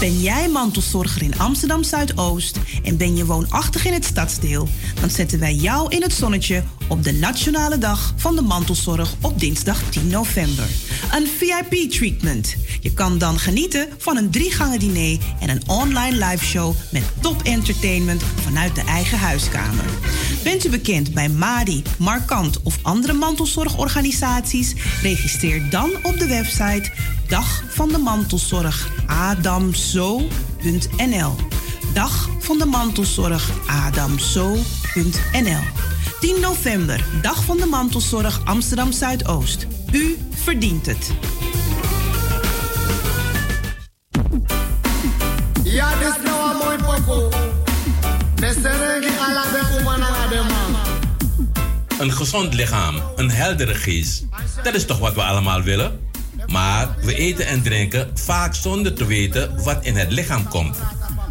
Ben jij mantelzorger in Amsterdam Zuidoost en ben je woonachtig in het stadsdeel? Dan zetten wij jou in het zonnetje op de Nationale Dag van de Mantelzorg op dinsdag 10 november. Een VIP-treatment. Je kan dan genieten van een drie gangen diner en een online liveshow met top entertainment vanuit de eigen huiskamer. Bent u bekend bij Madi, Markant of andere mantelzorgorganisaties? Registreer dan op de website Dag van de Mantelzorg adamzo.nl. Dag van de Mantelzorg adamzo.nl. 10 november, Dag van de Mantelzorg Amsterdam Zuidoost. U verdient het. Ja, dit is nou een mooi man. Een gezond lichaam, een heldere geest. Dat is toch wat we allemaal willen? Maar we eten en drinken vaak zonder te weten wat in het lichaam komt.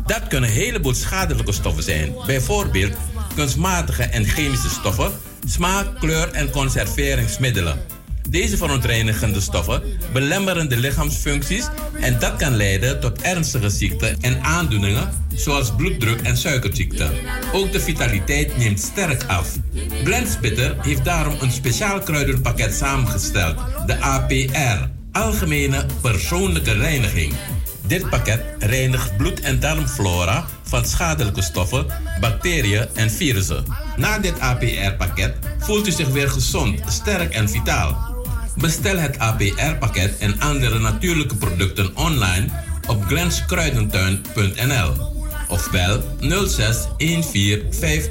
Dat kunnen een heleboel schadelijke stoffen zijn. Bijvoorbeeld kunstmatige en chemische stoffen, smaak, kleur en conserveringsmiddelen. Deze verontreinigende stoffen belemmeren de lichaamsfuncties en dat kan leiden tot ernstige ziekten en aandoeningen zoals bloeddruk en suikerziekte. Ook de vitaliteit neemt sterk af. Blendspitter heeft daarom een speciaal kruidenpakket samengesteld, de APR, Algemene Persoonlijke Reiniging. Dit pakket reinigt bloed- en darmflora van schadelijke stoffen, bacteriën en virussen. Na dit APR-pakket voelt u zich weer gezond, sterk en vitaal. Bestel het APR-pakket en andere natuurlijke producten online op glenskruidentuin.nl of bel 06 14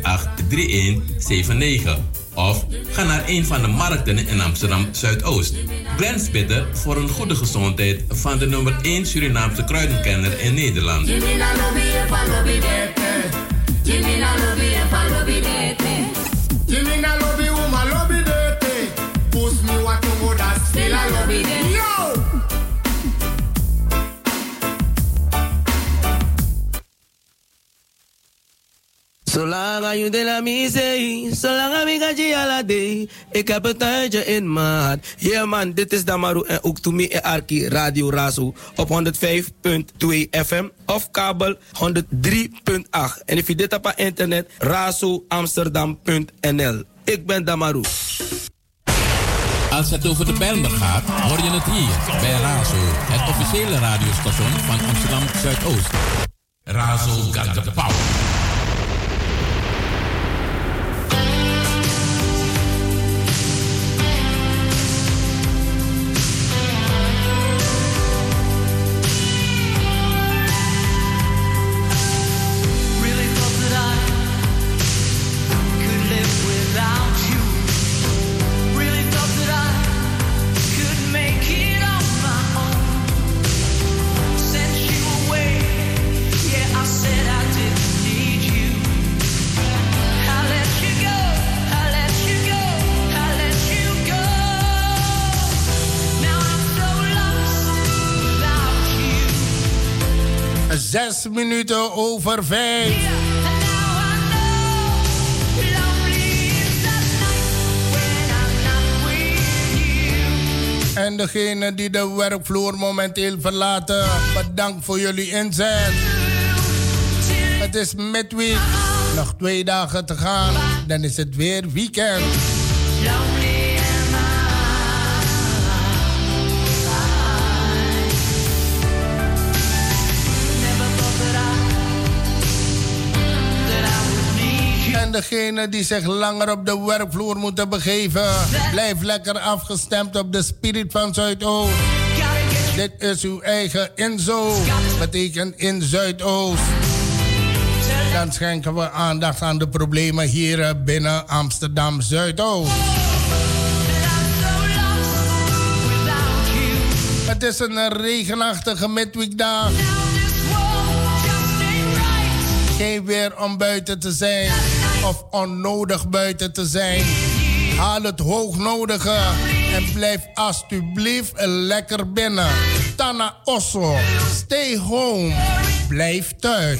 58 3179 of ga naar een van de markten in Amsterdam Zuidoost. Glens Bitter voor een goede gezondheid van de nummer 1 Surinaamse kruidenkenner in Nederland. Jimina Zolang je de la misee, zolang ik. Ik heb een tuintje in maat. Yeah man, dit is Damaru en ook to me Arki Radio Razo op 105.2 FM of kabel 103.8. En if je dit op internet, razoamsterdam.nl. Ik ben Damaru. Als het over de Bijlmer gaat, hoor je het hier bij Razo, het officiële radiostation van Amsterdam Zuidoost. Razo got the power. Zes minuten over vijf. En degene die de werkvloer momenteel verlaten, bedankt voor jullie inzet. Het is midweek, nog twee dagen te gaan, dan is het weer weekend. En En degene die zich langer op de werkvloer moeten begeven, blijf lekker afgestemd op de spirit van Zuidoost. Dit is uw eigen Inzo, betekent in Zuidoost. Dan schenken we aandacht aan de problemen hier eh, binnen Amsterdam Zuidoost. Het is een eh, regenachtige midweekdag. Geen weer om buiten te zijn of onnodig buiten te zijn. Haal het hoognodige en blijf alsjeblieft lekker binnen. Tana Osso, stay home. Blijf thuis.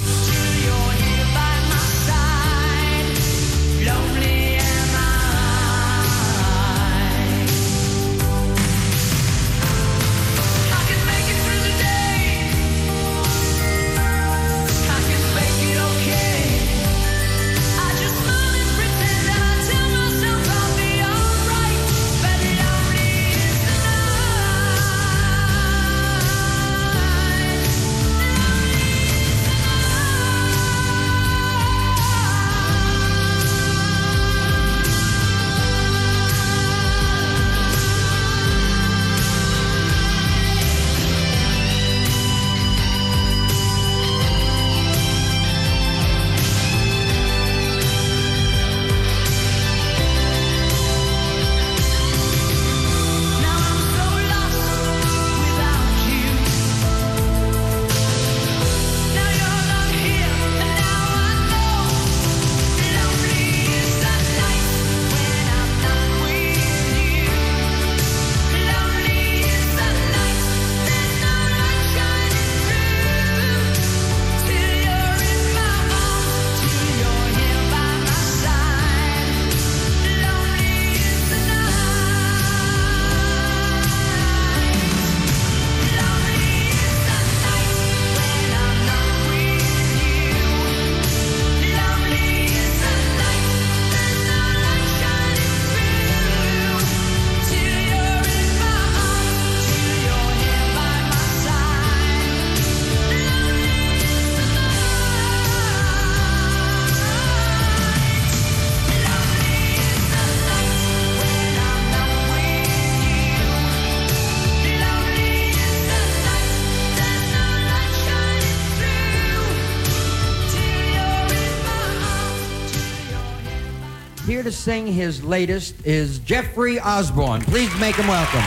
Sing his latest is Jeffrey Osborne. Please make him welcome.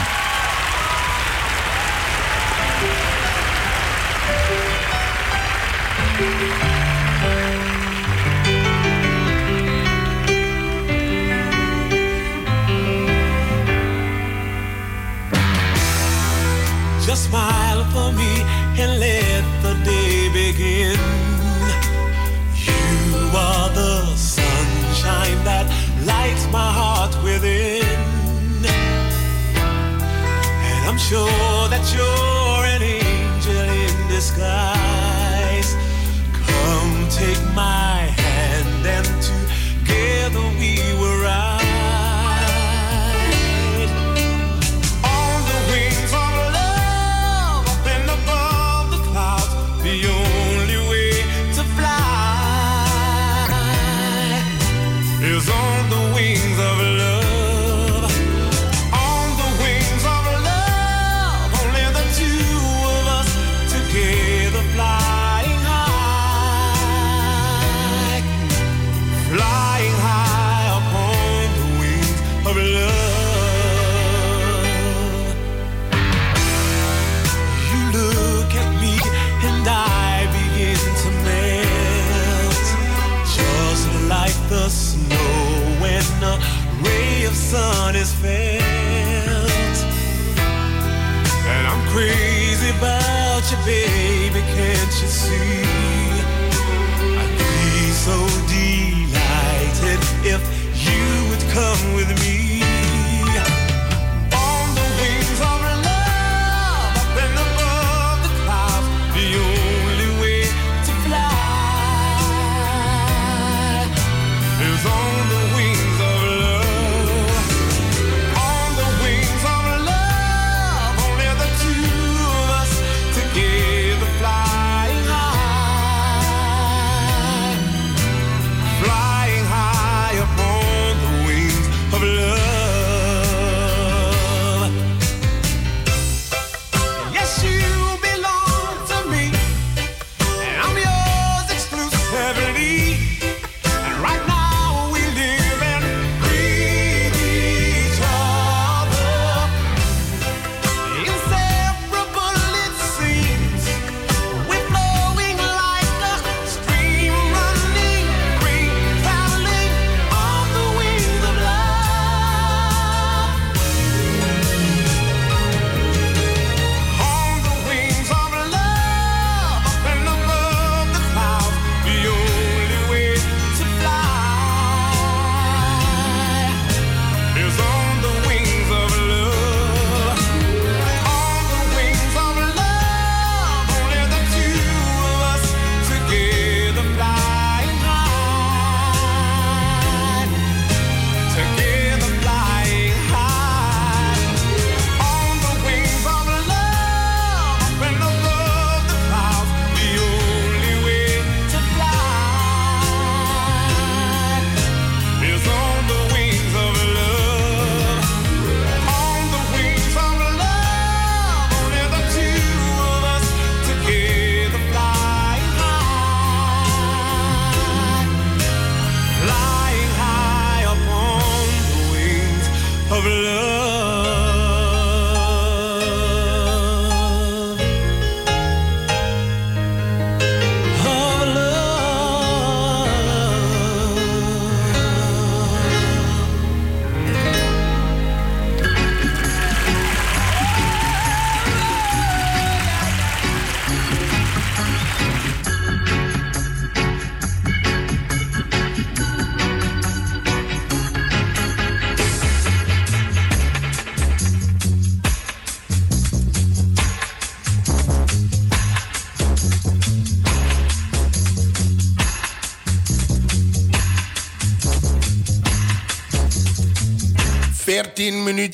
Just smile for me and let the day begin. My heart within. And I'm sure that you're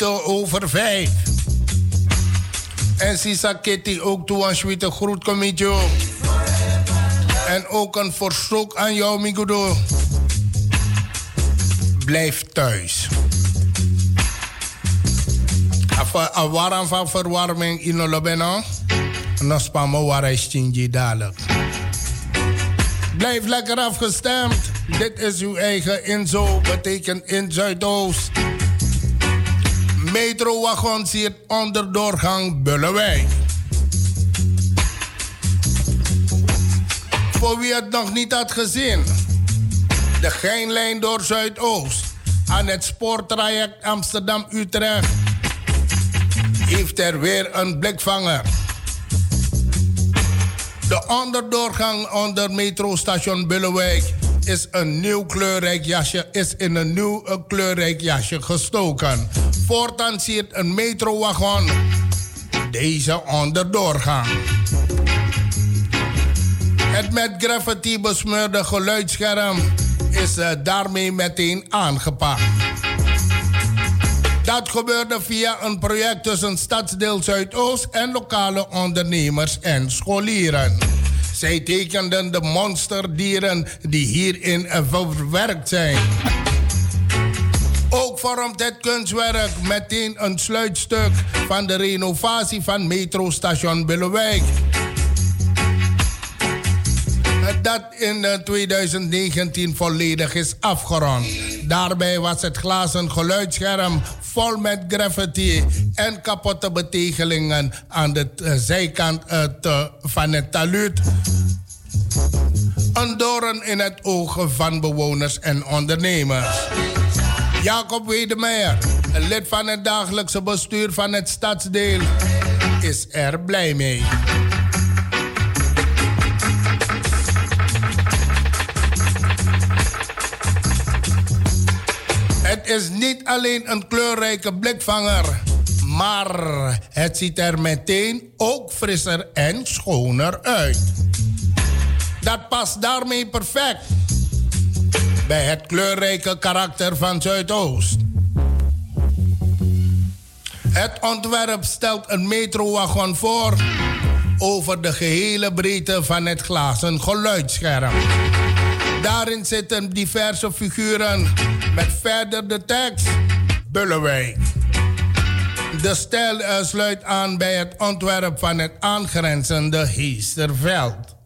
over 5. En Sisa Kitty ook toe aan Schwitte groet committee. En ook een verzoek aan jou, Migudo. Blijf thuis. Een warm van verwarming in Olobeno. Nog spammen waar is dadelijk. Blijf lekker afgestemd. Dit is uw eigen inzo, betekent in Zuidoost. Metrowagons hier onder doorgang Bullewijk. Voor wie het nog niet had gezien. De Geinlijn door Zuidoost. Aan het spoortraject Amsterdam-Utrecht. Heeft er weer een blikvanger. De onderdoorgang onder metrostation Bullewijk is een nieuw kleurrijk jasje, is in een nieuw eh, kleurrijk jasje gestoken. Voortaan ziet een metrowagon deze onderdoorgang. Het met graffiti besmeurde geluidsscherm is eh, daarmee meteen aangepakt. Dat gebeurde via een project tussen Stadsdeel Zuidoost en lokale ondernemers en scholieren. Zij tekenden de monsterdieren die hierin verwerkt zijn. Ook vormt het kunstwerk meteen een sluitstuk van de renovatie van metrostation Billewijk. Dat in eh, 2019 volledig is afgerond. Daarbij was het glazen geluidsscherm vol met graffiti en kapotte betegelingen aan de eh, zijkant eh, van het taluut. Een doorn in het oog van bewoners en ondernemers. Jacob Wedemeyer, lid van het dagelijkse bestuur van het stadsdeel, is er blij mee. Is niet alleen een kleurrijke blikvanger, maar het ziet er meteen ook frisser en schoner uit. Dat past daarmee perfect bij het kleurrijke karakter van Zuidoost. Het ontwerp stelt een metrowagon voor over de gehele breedte van het glazen geluidsscherm. Daarin zitten diverse figuren met verder de tekst Bullewijk. De stijl eh, sluit aan bij het ontwerp van het aangrenzende Heesterveld.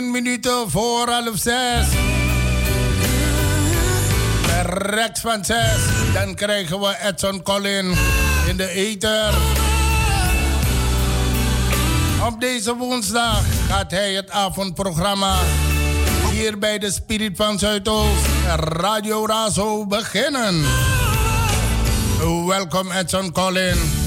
Minuten voor half zes. Rechts van zes. Dan krijgen we Edson Collin in de ether. Op deze woensdag gaat hij het avondprogramma hier bij de Spirit van Zuidoost, Radio Razo, beginnen. Welkom Edson Collin.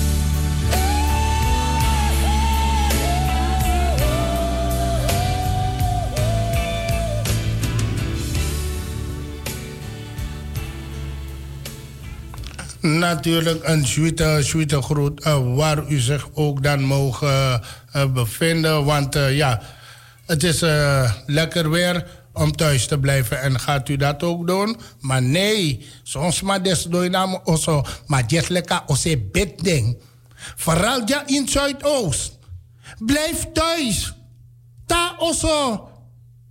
Natuurlijk een suite, suite groet eh, waar u zich ook dan mogen eh, bevinden. Want eh, ja, het is eh, lekker weer om thuis te blijven. En gaat u dat ook doen? Maar nee, soms maar des doe je naam also. Maar jet lekker bed ding. Vooral ja in Zuidoost. Blijf thuis. Ta also.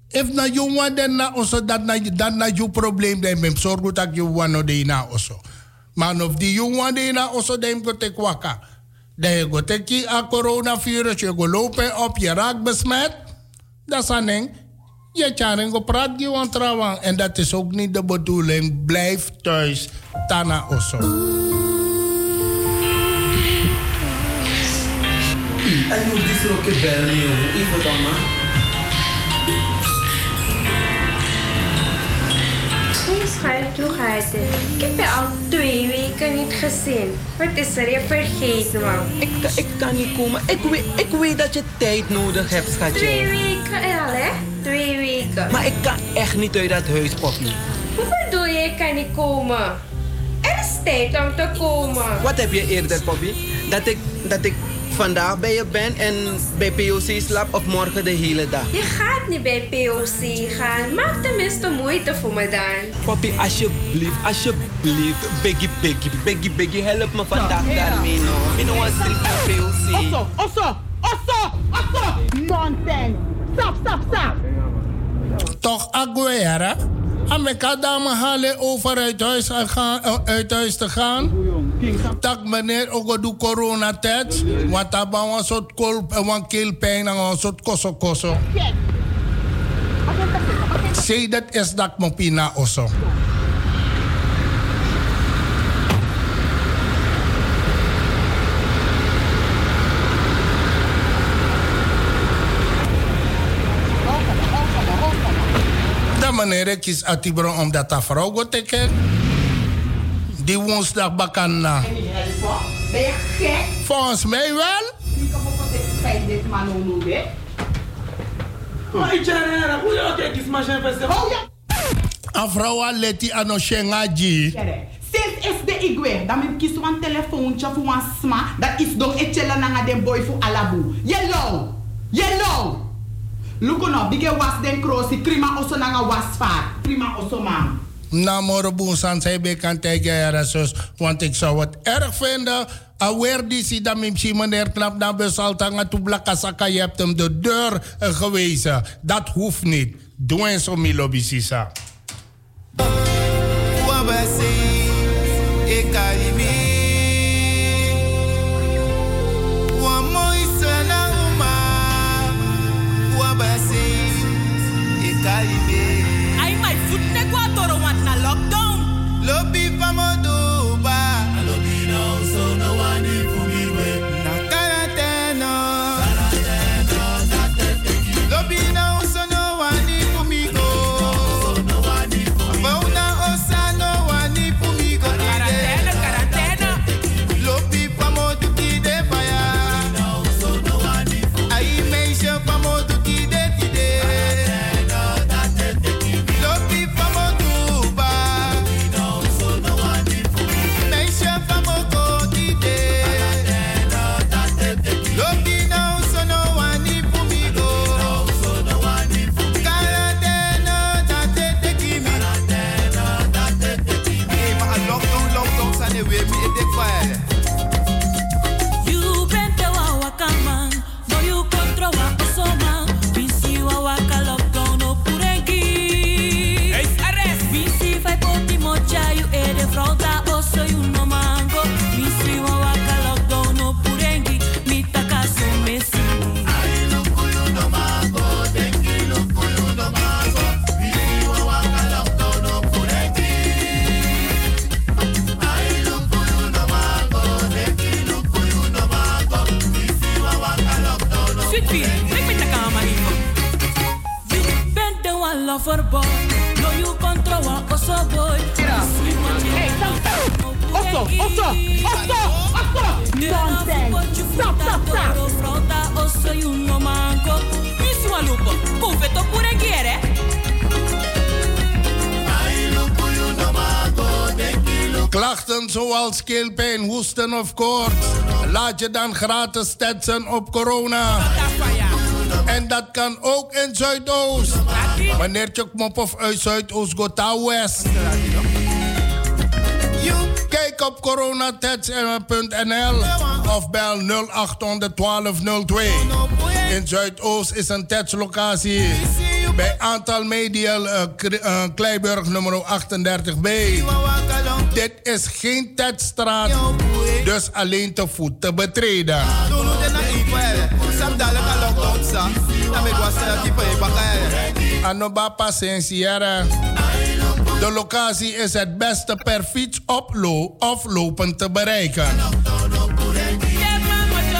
If na want then na also dat na dat you probleem dan mem zorg dat you want no de na also. Maar of die want de na also dan go te kwaka. Je go te ki a coronavirus je go lopen op je raak besmet. Dat is aan. Je kan go praat gewoon trouwens. En dat is ook niet de bedoeling. Blijf thuis. Tana also. En hoe die zo ke bellen je hoe ik dan maar. Ik heb je al twee weken niet gezien. Wat is er? Je vergeet me. Ik, ik kan niet komen. Ik weet, ik weet dat je tijd nodig hebt, schatje. Twee weken al, hè? Twee weken. Maar ik kan echt niet uit dat huis, Poppy. Hoe bedoel je, ik kan niet komen? Er is tijd om te komen. Wat heb je eerder, Poppy? Dat ik, dat ik vandaag bij je ben en bij POC slaap of morgen de hele dag? Je gaat niet bij POC gaan. Maak tenminste moeite voor me dan. Poppy, alsjeblieft, alsjeblieft. Biggie, biggie, biggie, biggie, help me vandaag daarmee, no. Ik wil strikt naar POC. Osso, osso, osso, osso. Nonsense. Stop, stop, stop. Toch Aguera? Ameka dame halen over uit huis, gaan, eh, uit huis te gaan. Tak meneer ook doe corona test. Want dat was een soort kol, een keelpijn en een soort koso koso. Zeg dat is dat mijn pina osso. Dan meneer ik kies Atibro omdat dat vrouw gaat teken. Die woensdag bakana. Ben je gek? Volgens mij wel. Ik kan ook niet fijn dit man hoe hè? Maar ik ken hoe je ook kies maar zijn Oh ja. Een vrouw al let die aan shengaji. Sinds is de igwe, dan moet ik kiezen een telefoontje voor een sma. Dat is door etchela nanga den boy voor alabu. Yellow! Yellow! Luko no, bige was den krosi, prima oso nanga was vaar. Prima oso man. Na morgen san zij bekend tegen jaren zus. Want ik zou het erg vinden. Awer die zie dat misschien meneer Knap naar Besaltanga toe blakasaka. Je hebt hem de deur gewezen. Dat hoeft niet. Doe eens om je lobby, Sisa. Wabasi, ekalimi. Wamoisa keelpijn, hoesten of koorts. Laat je dan gratis testen op corona. En dat kan ook in Zuidoost. Mop of uit Zuidoost naar West. Kijk op coronatest.nl of bel 0800 1202. In Zuidoost is een testlocatie bij aantal media uh, Kleiburg nummer 38b. Dit is geen teststraat, dus alleen te voet te betreden. Anoba Pasensiera. De locatie is het beste per fiets oplo of lopen te bereiken.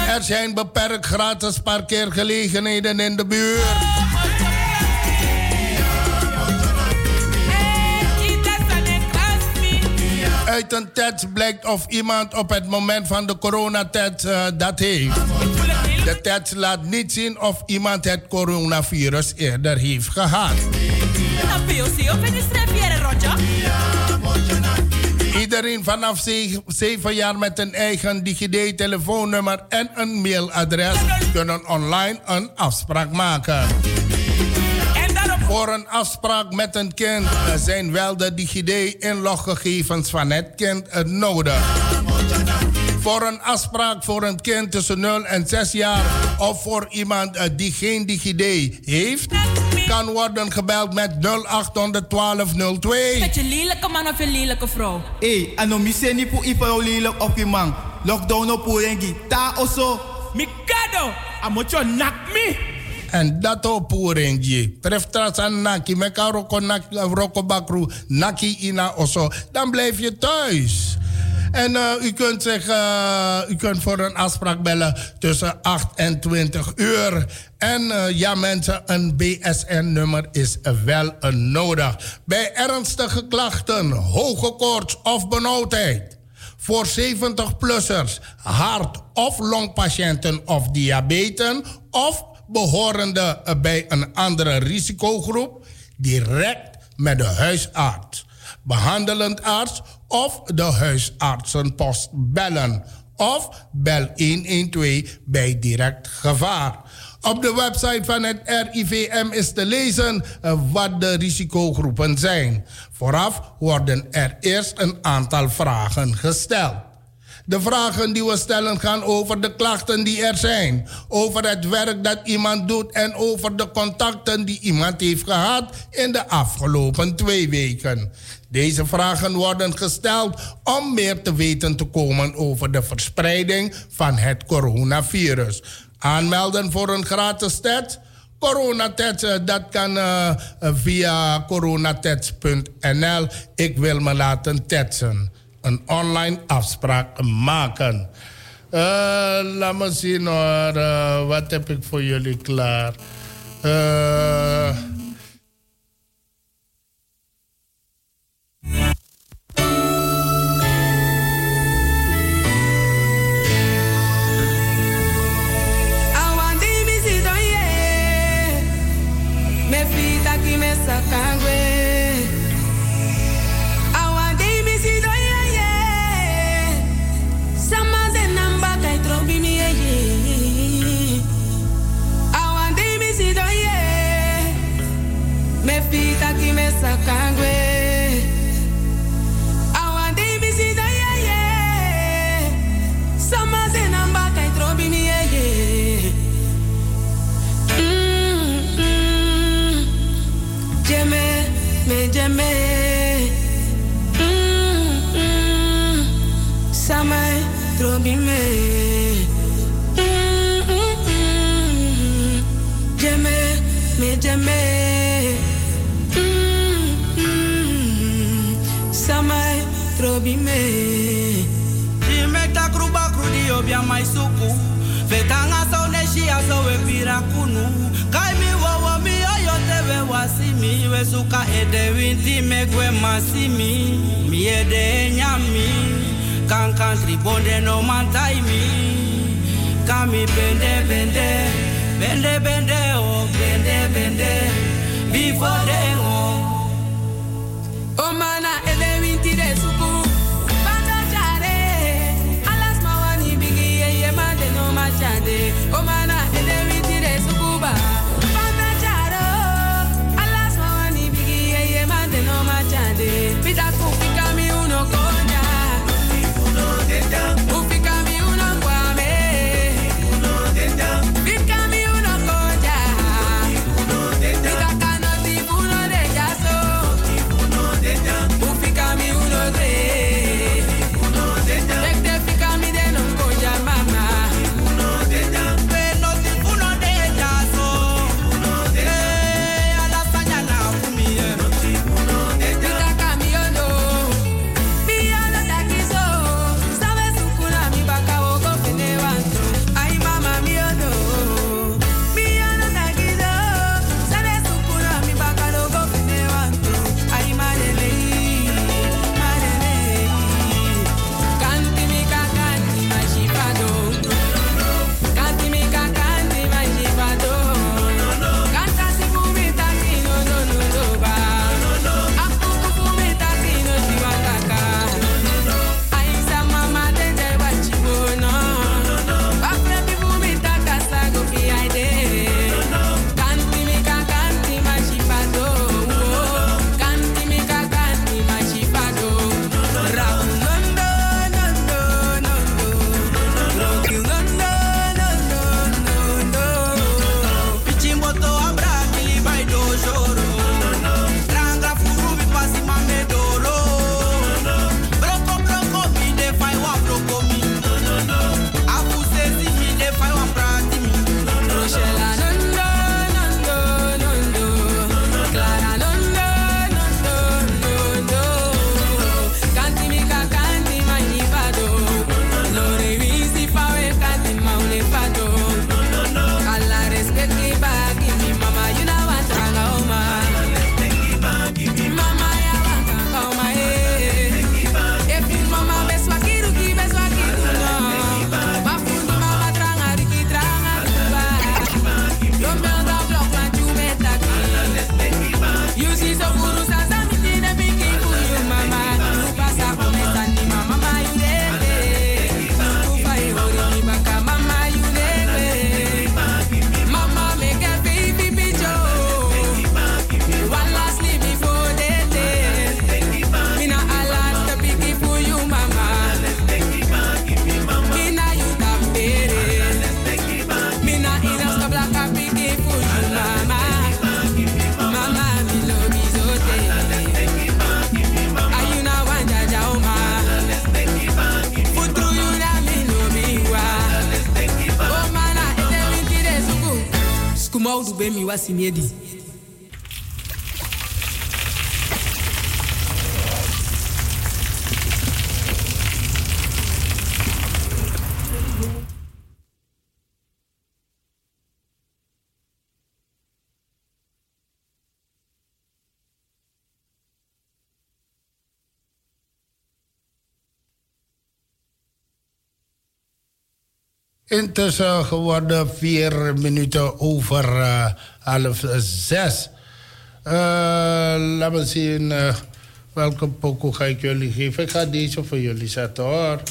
Er zijn beperkt gratis parkeergelegenheden in de buurt. Uit een test blijkt of iemand op het moment van de coronatest uh, dat heeft. De test laat niet zien of iemand het coronavirus eerder heeft gehad. Iedereen vanaf 7 jaar met een eigen DigiD-telefoonnummer en een mailadres kunnen online een afspraak maken. Voor een afspraak met een kind zijn wel de DigiD-inloggegevens van het kind nodig. Voor een afspraak voor een kind tussen 0 en 6 jaar of voor iemand die geen DigiD heeft, kan worden gebeld met 0800 1202. Met je lelijke man of je lelijke vrouw. Hey, ano mi se ni pu ifa lelijk op je man. Lockdown op porengi. Ta oso. Mikado. Amocho nak me. En dat op poerengi. Tref trasan naki. Meka roko naki, roko bakru. Naki ina oso. Dan blijf je thuis. En uh, u kunt zich, uh, u kunt voor een afspraak bellen tussen 8 en 20 uur. En uh, ja mensen, een BSN-nummer is wel nodig. Bij ernstige klachten, hoge koorts of benauwdheid. Voor 70-plussers, hart- of longpatiënten of diabetes... of behorende bij een andere risicogroep... direct met de huisarts, behandelend arts of de huisartsenpost bellen. Of bel 112 bij direct gevaar. Op de website van het RIVM is te lezen wat de risicogroepen zijn. Vooraf worden er eerst een aantal vragen gesteld. De vragen die we stellen gaan over de klachten die er zijn, over het werk dat iemand doet en over de contacten die iemand heeft gehad in de afgelopen twee weken. Deze vragen worden gesteld om meer te weten te komen over de verspreiding van het coronavirus. Aanmelden voor een gratis test? Coronatest, dat kan uh, via coronatest.nl. Ik wil me laten testen. Een online afspraak maken. Uh, laat me zien hoor. Uh, wat heb ik voor jullie klaar? Uh, trobi me. Imekta kruba krudi obia mai suku. Vetanga so neshi aso we pirakunu Kai mi wawa mi ayote we wasimi we suka ede winti megwe masimi mi. Ede nyami kan kan tribonde no mantai mi. Kami bende bende bende bende oh bende bende before they oh mande no machade. Oh mana ede winti de sukuba. Banda jaro, alas mawani bigi ye ye mande no machade. Pita kufika udu be mi simiedi. Intussen geworden vier minuten over eh, half zes. Eh, laat me zien eh, welke pokoe ga ik jullie geven. Ik ga deze voor jullie zetten hoor.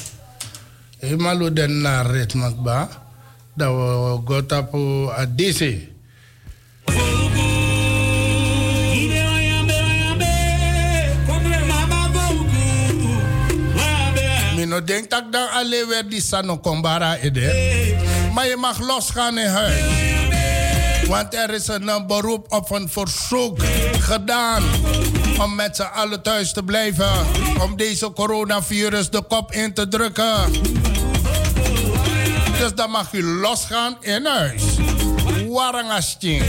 Helemaal den naar ritme ba. Dat we goed op Adisi. Mino denk dat ik dan alleen weer die sano kombara ide. Maar je mag losgaan in huis. Want er is een beroep op een verzoek gedaan om met z'n allen thuis te blijven. Om deze coronavirus de kop in te drukken. Dus dan mag u losgaan in huis. Warangastien.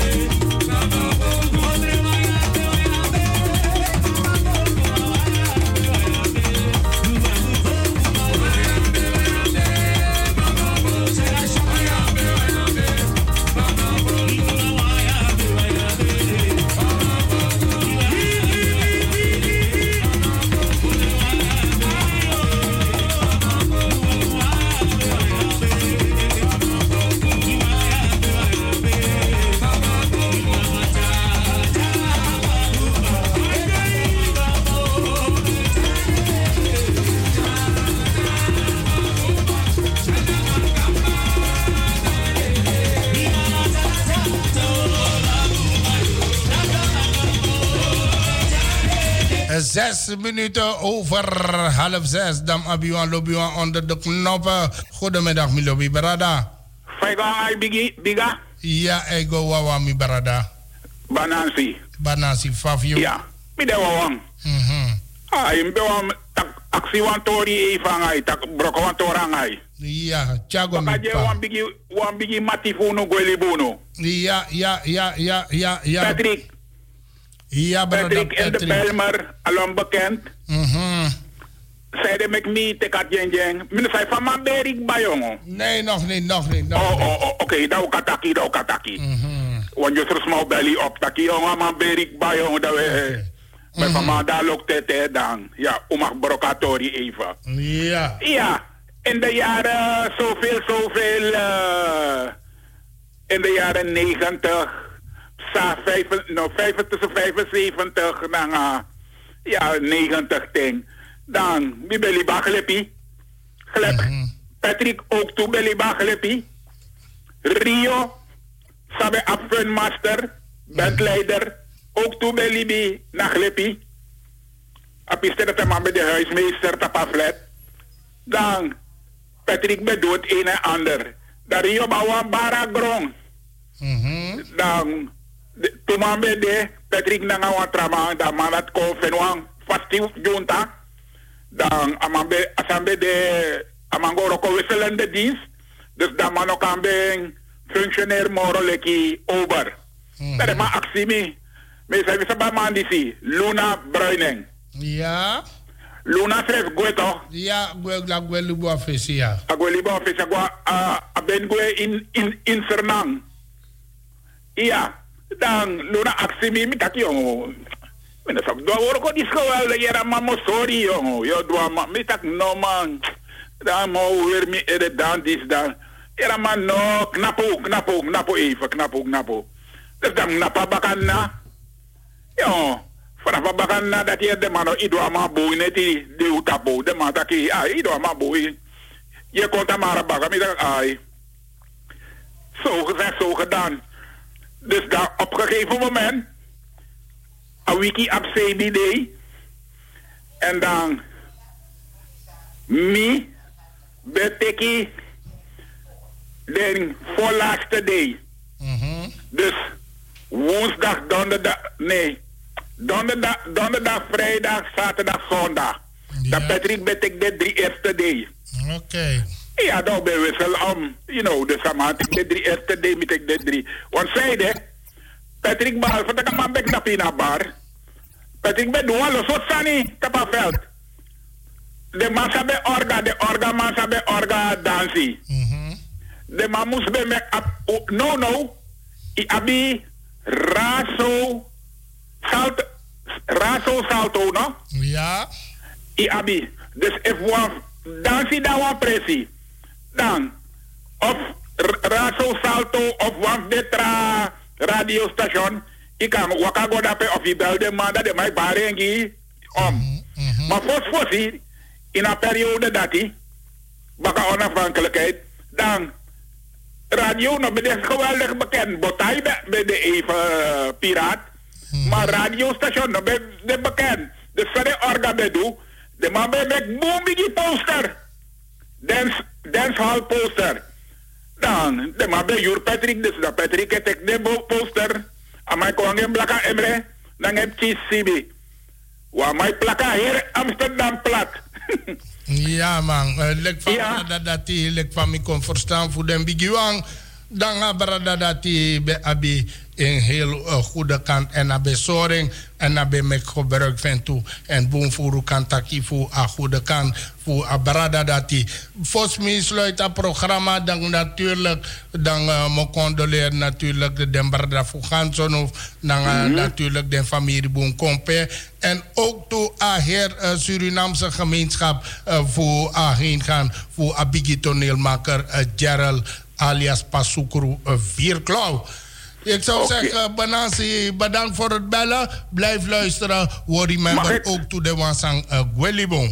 Zes minuten over half zes. Dan abiwan lobiwan onder de knoppen. Goedemiddag, mi lobby barada. Faiga ai bigi biga Ja, ego wawa mi barada. banansi. Banasi fafio. Ja, mi de wawang. Mhm. Ah, imbe wam tak aksi wan tori fangai tak broko wan torangai. Ja, Thiago mi pa. wan bigi wan bigi matifuno gwelibuno. Ja, ja, ja, ja, ja, ja. Patrick. Ja, Patrick en de. Belmer, alom bekend. Mhm. Zeiden met me te kat jeng jeng. Mine zei van man berik bayongo. Nee, nog niet, nog niet. Nog Oh, oh, oh, oké, dat ook kataki, dat ook kataki. Want je er small belly op, taki jongen, man berik bayongo, dat we... Met van man daar loopt het hè, dan. Ja, omag brokatori even. Ja. Ja, in de jaren zoveel, zoveel. eh in de jaren 90, sa, vijf, nou, vijf, tussen 75 en uh, ja, 90 ding. Dan, wie ben je baglepi? Glep. Patrick ook toe ben je baglepi. Rio, sabe Apfun Master, bandleider, ook toe ben je naglepi. Apiste dat hij maar met de huismeester tapaflet. Dan Patrick bedoelt een en ander. Dan Rio bawa bara grong. Dan de- toen man bij de Patrick nanga wan trama dan man dat ko fenwang fasti junta. Dan amambe asambe de amangoro ko wisselende dienst. Dus dan man ook aan ben functionair moro leki over. Dat is maar actie me. Me zei we sabba man disi Luna Bruining. Ja. Luna schrijft goed toch? Ja, gue la gue lubu afesi ja. Agwa liba office agwa a a ben gwe in in in Sernang. Iya, dan luna aksi mi mi taki yo. Mina sab do woro ko disko yera mamo sorry yo. Yo do ma mi tak no man. Dan mo weer mi ere dan dis dan. Yera man no knapo knapo knapo even knapo knapo. Dus dan knapa bakan. Yo, vanaf bakan na dat je de mano ido ama de utapo de man taki ah ido ama. Je komt maar bakken, mi dacht ai. Zo gezegd, zo gedaan. Dus daar op een gegeven moment, een wiki op CBD, en dan mi beteki de voorlaatste day. Dus woensdag, donderdag, nee, donderdag, donderdag, vrijdag, zaterdag, zondag. Dat Patrick betek de drie eerste day. Oké. Ja, dan ben we wel om, you know, had ik de drie day met ik de drie. Want zij de, Patrick behalve dat ik maar bek naar Pina bar. Patrick ben doen alles wat sani, tapaveld. De man sabe orga, de orga man sabe orga dansi. De man moest bij me, no no, i abi raso, salto, raso salto, no? Ja. I abi. Dus if one dansi dan one presi, dan of raso salto of one detra radiostation, ik kan waka go dape of je bel de man dat de mij barengi om. Maar fos in een periode dat hij, baka onafhankelijkheid, dan radio nog ben geweldig bekend. Botai bij bij de even eh, piraat. Maar radiostation nog ben de bekend. Dus de orga bedoel, de man met boomigi poster. Dance, dancehall poster. Dan, de man bij Jur Patrick, dus dat Patrick het ik de poster. Mij kon geen blaka emre, dan heb je CB. Waar mij plaka hier Amsterdam plat. Ja man, uh, lek van ja. dat dat die lek van mi kon verstaan voor den bigiwang. Dan ga brada dat be abi een heel uh, goede kant en naar bezoring en bij mij gebruik van toe en boom voor kan taki voor een goede kant voor a brada dat die. Volgens mij sluit dat programma dan natuurlijk dan uh, me condoleer natuurlijk de den brada voor Gansonhof dan uh, Mhm. natuurlijk de familie boom kompe en ook toe a heer uh, Surinaamse gemeenschap uh, voor a heen gaan voor a bigi toneelmaker Gerald alias Pasukuru uh, Vierklauw. Ik zou Oké. zeggen, Banansi, bedankt voor het bellen. Blijf luisteren. We remember ook to de Wansang uh.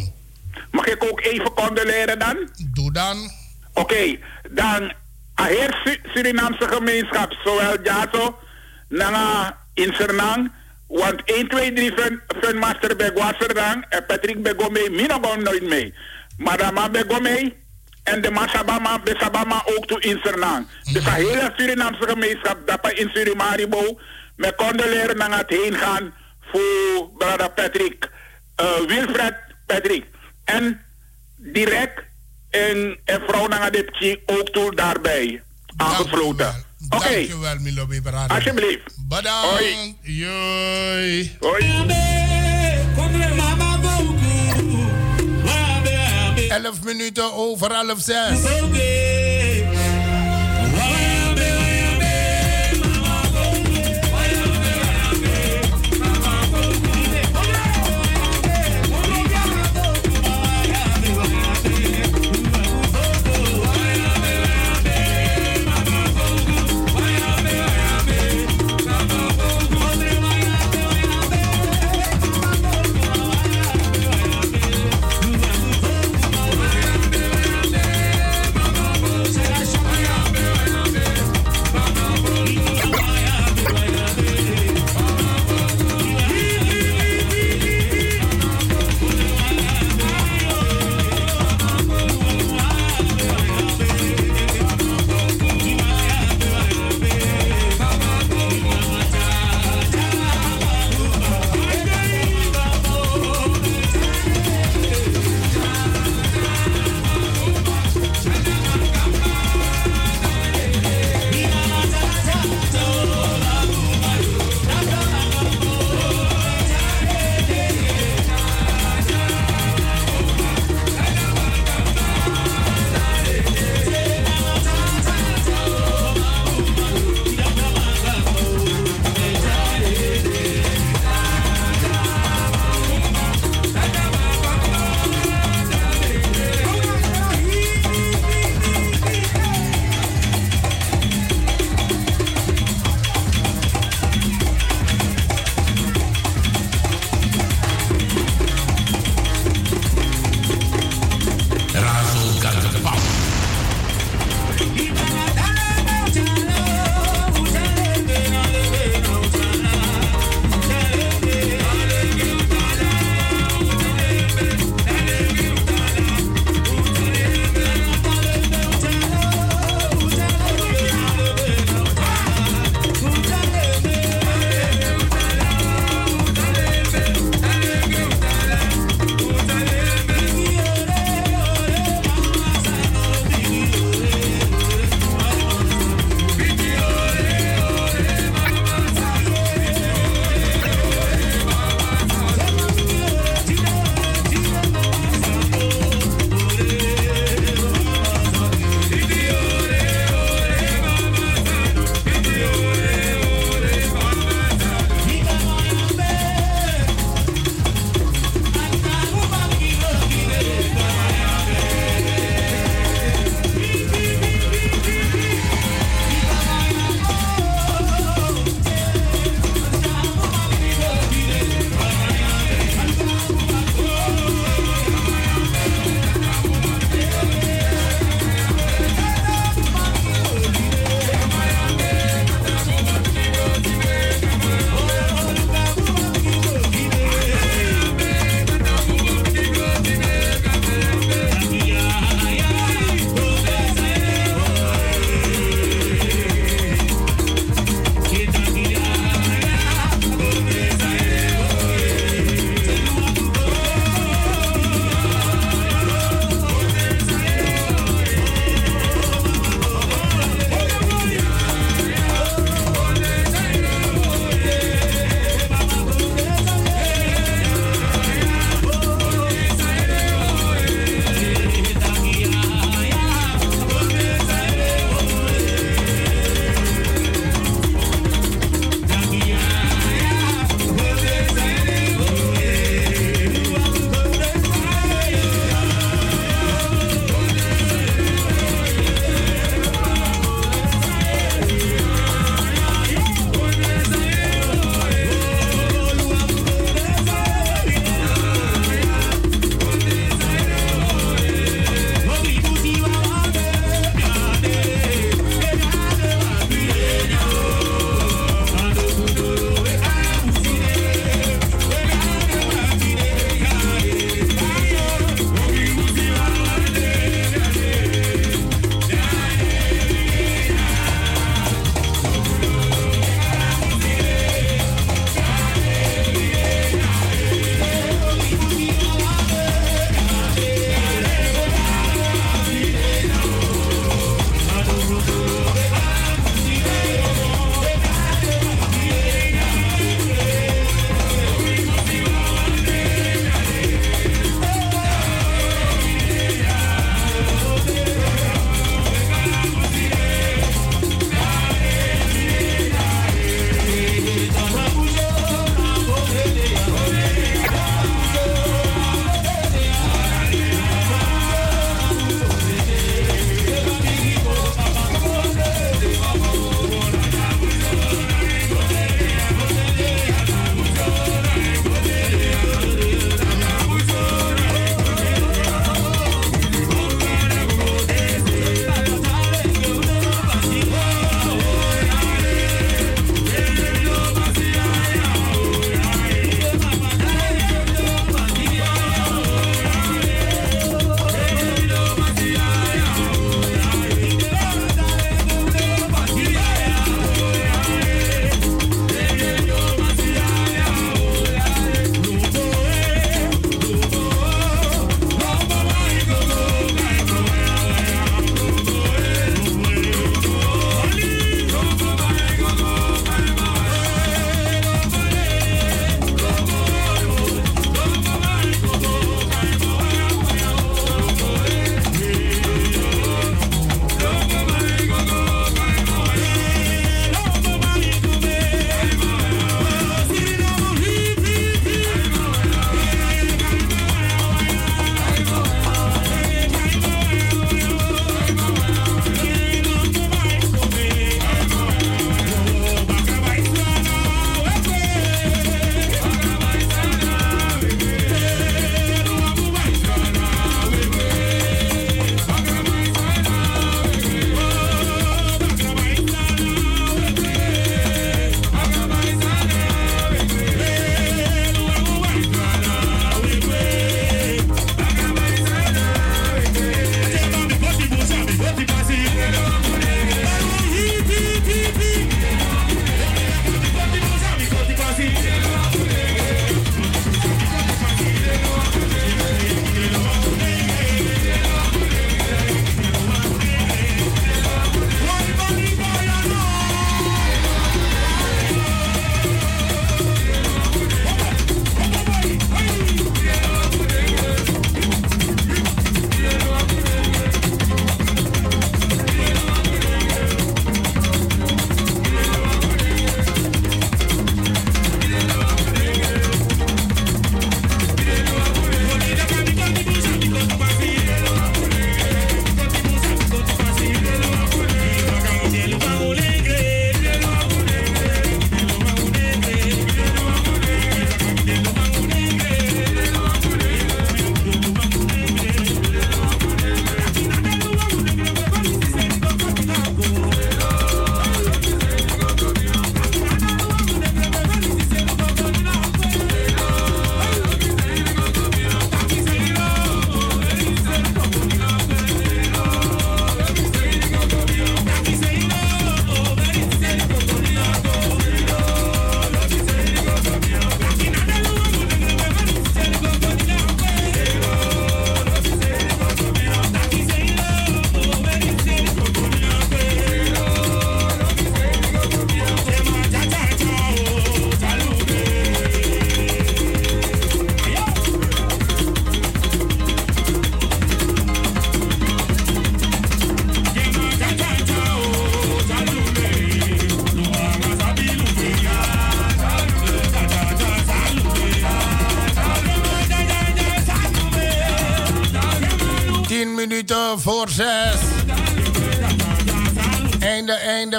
Mag ik ook even condoleren dan? Doe dan. Oké, dan a heer Su- Surinaamse gemeenschap, zowel Jaso, Nanga in Sernang, Want 1, 2, 3 Fun, Fun Master er dan. En Patrick Bego mee. Mina gewoon nooit mee. Madama Bego mee. En de Masabama, de Sabama ook toe in Suriname. Dus de hele Surinaamse gemeenschap, dat in Surimaribo, met condoleren naar het heen gaan voor brother Patrick, eh, Wilfred Patrick. En direct en, en vrouw naar dit ook toe daarbij aangesloten. Oké, Dankjewel, Milobi Brada. alsjeblieft. Bedankt. Hoi. Joi. Hoi. 11 minuten over half 6.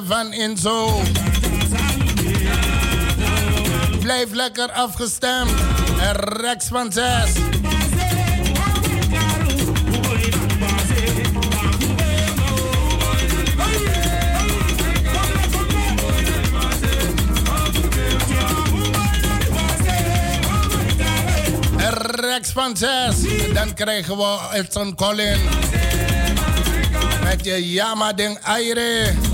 Van Inzo. Blijf lekker afgestemd. Rex van zes. En Rex van zes. En dan krijgen we Edson Collin. Met je Yama den Aire.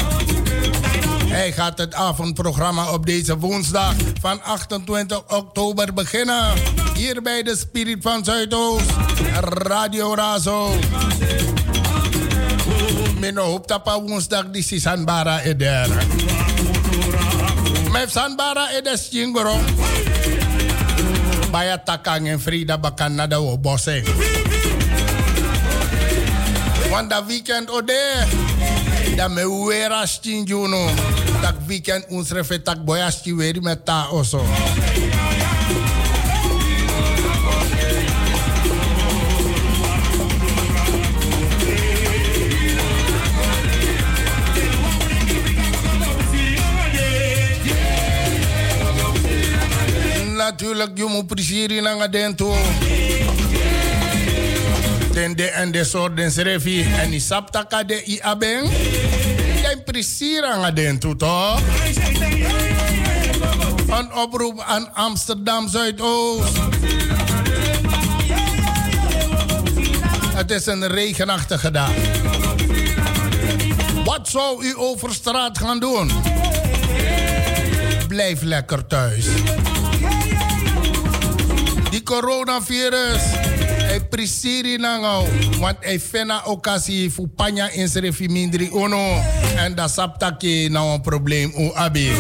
Hij gaat het avondprogramma op deze woensdag van 28 oktober beginnen. Hier bij de Spirit van Zuidoost. Radio Razo. Mino hoop dat pa woensdag die si Sanbara eder. Met Sanbara eder stingoro. Baya takang en Frida bakan na daw bosse. Want dat weekend ode. Dat me weer als juno. Dat weekend ons refetak boyas weer met ta oso. Natuurlijk, je moet plezier naar dentro. Den de en de soort den en die saptaka de i abeng. Plezier aan dentro toch? Een oproep aan Amsterdam Zuidoost. Het is een regenachtige dag. Wat zou u over straat gaan doen? Blijf lekker thuis. Die coronavirus, hij prisiri nangau. Want hij fena occasie fu panya in srefi mindri ono. En dat saptake nou een probleem o abi.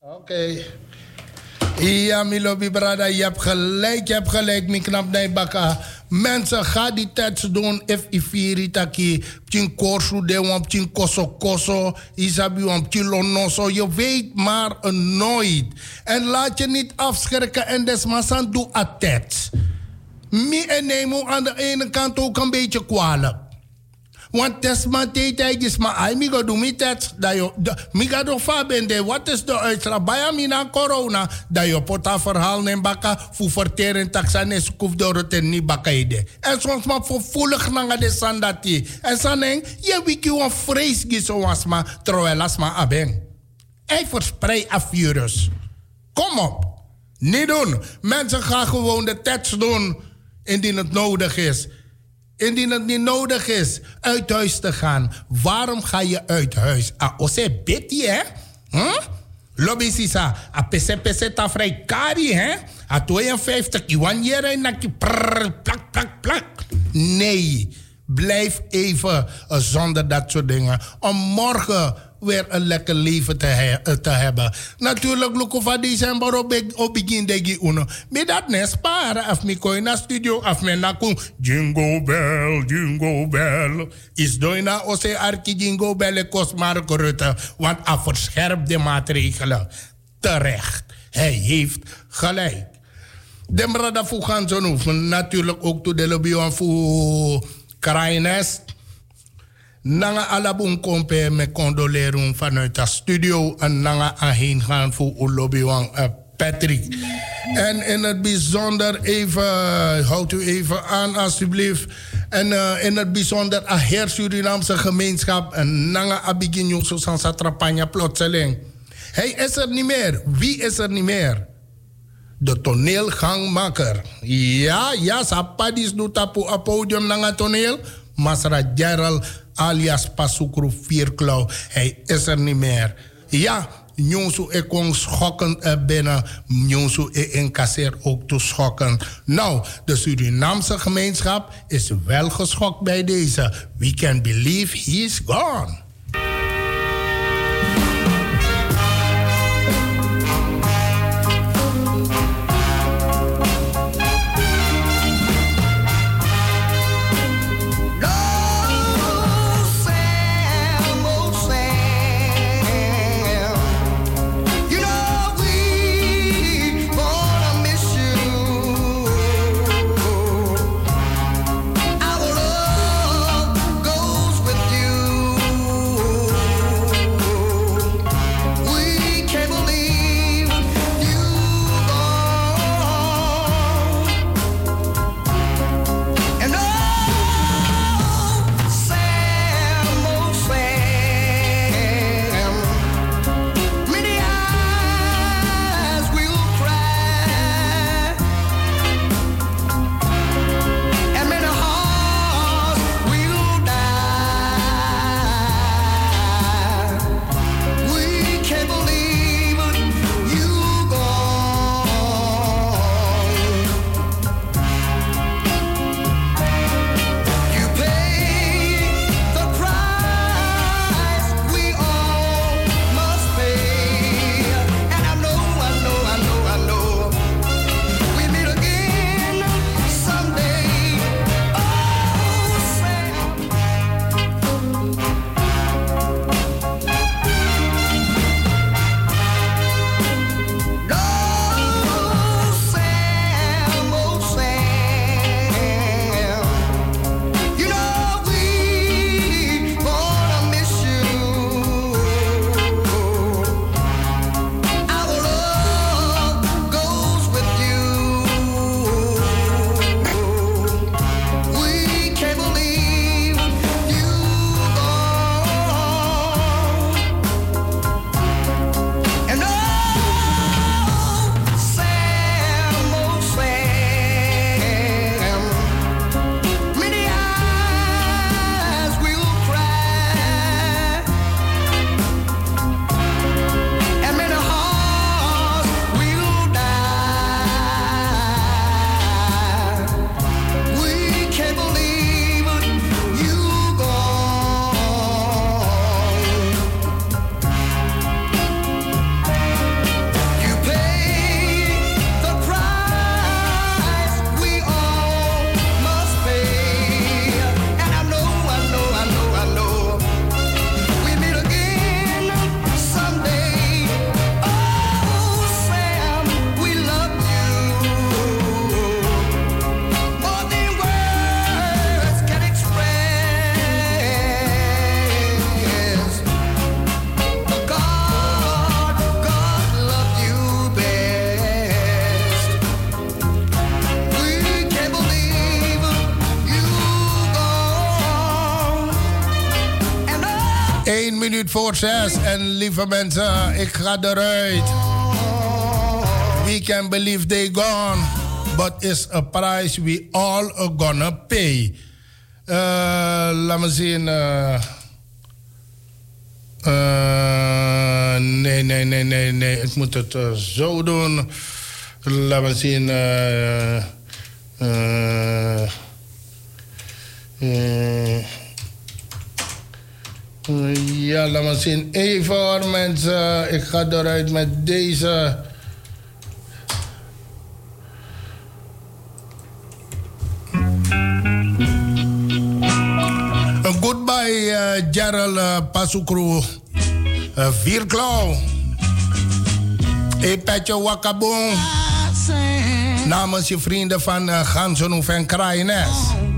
Oké. Ja, Milobi Brada, je hebt gelijk, je hebt gelijk, mi knap bakka. Mensen, ga die tests doen. If ifiri taki, ptin korsu de wam, ptin koso koso, isabi wam, ptin lonoso. Je weet maar nooit. En laat je niet afschrikken en desmasan doe a test. Mi en Nemo aan de ene kant ook een beetje kwalijk. Want testman tijd is maar ai mi go do mi test da yo mi ga do fa wat is de uitslag bij mi na corona da yo pota verhaal neem baka fu verteren taxanes kuf door het ni baka ide. En soms maar vervoelig nanga de sandati en saneng je wiki wan vrees giso was ma terwijl as ma abeng. Hij verspreidt een virus. Kom op. Niet doen. Mensen gaan gewoon de test doen indien het nodig is Indien het niet nodig is uit huis te gaan, waarom ga je uit huis? Ah, ose beti, hè? Huh? Lobby sisa, a pese pese ta kari, hè? A 52, iwan jere na ki prrr, plak, plak, plak. Nee, blijf even uh, zonder dat soort dingen. Om morgen weer een lekker leven te, eh, te hebben. Natuurlijk, lukken van december op, beg- op begin degi uno. Maar dat ne sparen. Af mi koi na studio, af me na kun. Jingle bell, jingle bell. Is doina ose arki jingle bell kost Mark Rutte. Want af verscherpt de maatregelen. Terecht. Hij heeft gelijk. De fu gaan zo. Natuurlijk ook to de lobby van fu. Nanga alabun kompe me condoleren vanuit de studio. En nanga aheen gaan voor van eh, Patrick. En in het bijzonder even, houdt u even aan alsjeblieft. En eh, in het bijzonder a heer Surinaamse gemeenschap. En nanga abigin Joso Sansa Trapanya plotseling. Hij is er niet meer. Wie is er niet meer? de toneelgangmaker. Ja, ja, sapadis doet op het podium naar het toneel. Masra Gerald alias Pasukru Vierklauw. Hij is er niet meer. Ja, Nyonsu ik kon schokkend binnen. Nyonsu ik incasseer ook te schokken. Nou, de Surinaamse gemeenschap is wel geschokt bij deze. We can believe he is gone. En lieve mensen, ik ga eruit. We can believe they gone. But it's a price we all are gonna pay. Uh, laat me zien. eh. Eh, nee, nee, nee, nee, nee. Ik moet het eh, zo doen. Laat me zien. eh, eh, eh, zien. Even hoor, mensen. Ik ga eruit met deze. Een goodbye, eh, Gerald uh, Pasukru. Uh, Vierklauw. Hey, Petje Wakkaboom. Namens je vrienden van uh, Gansenhoef en Kraaienest.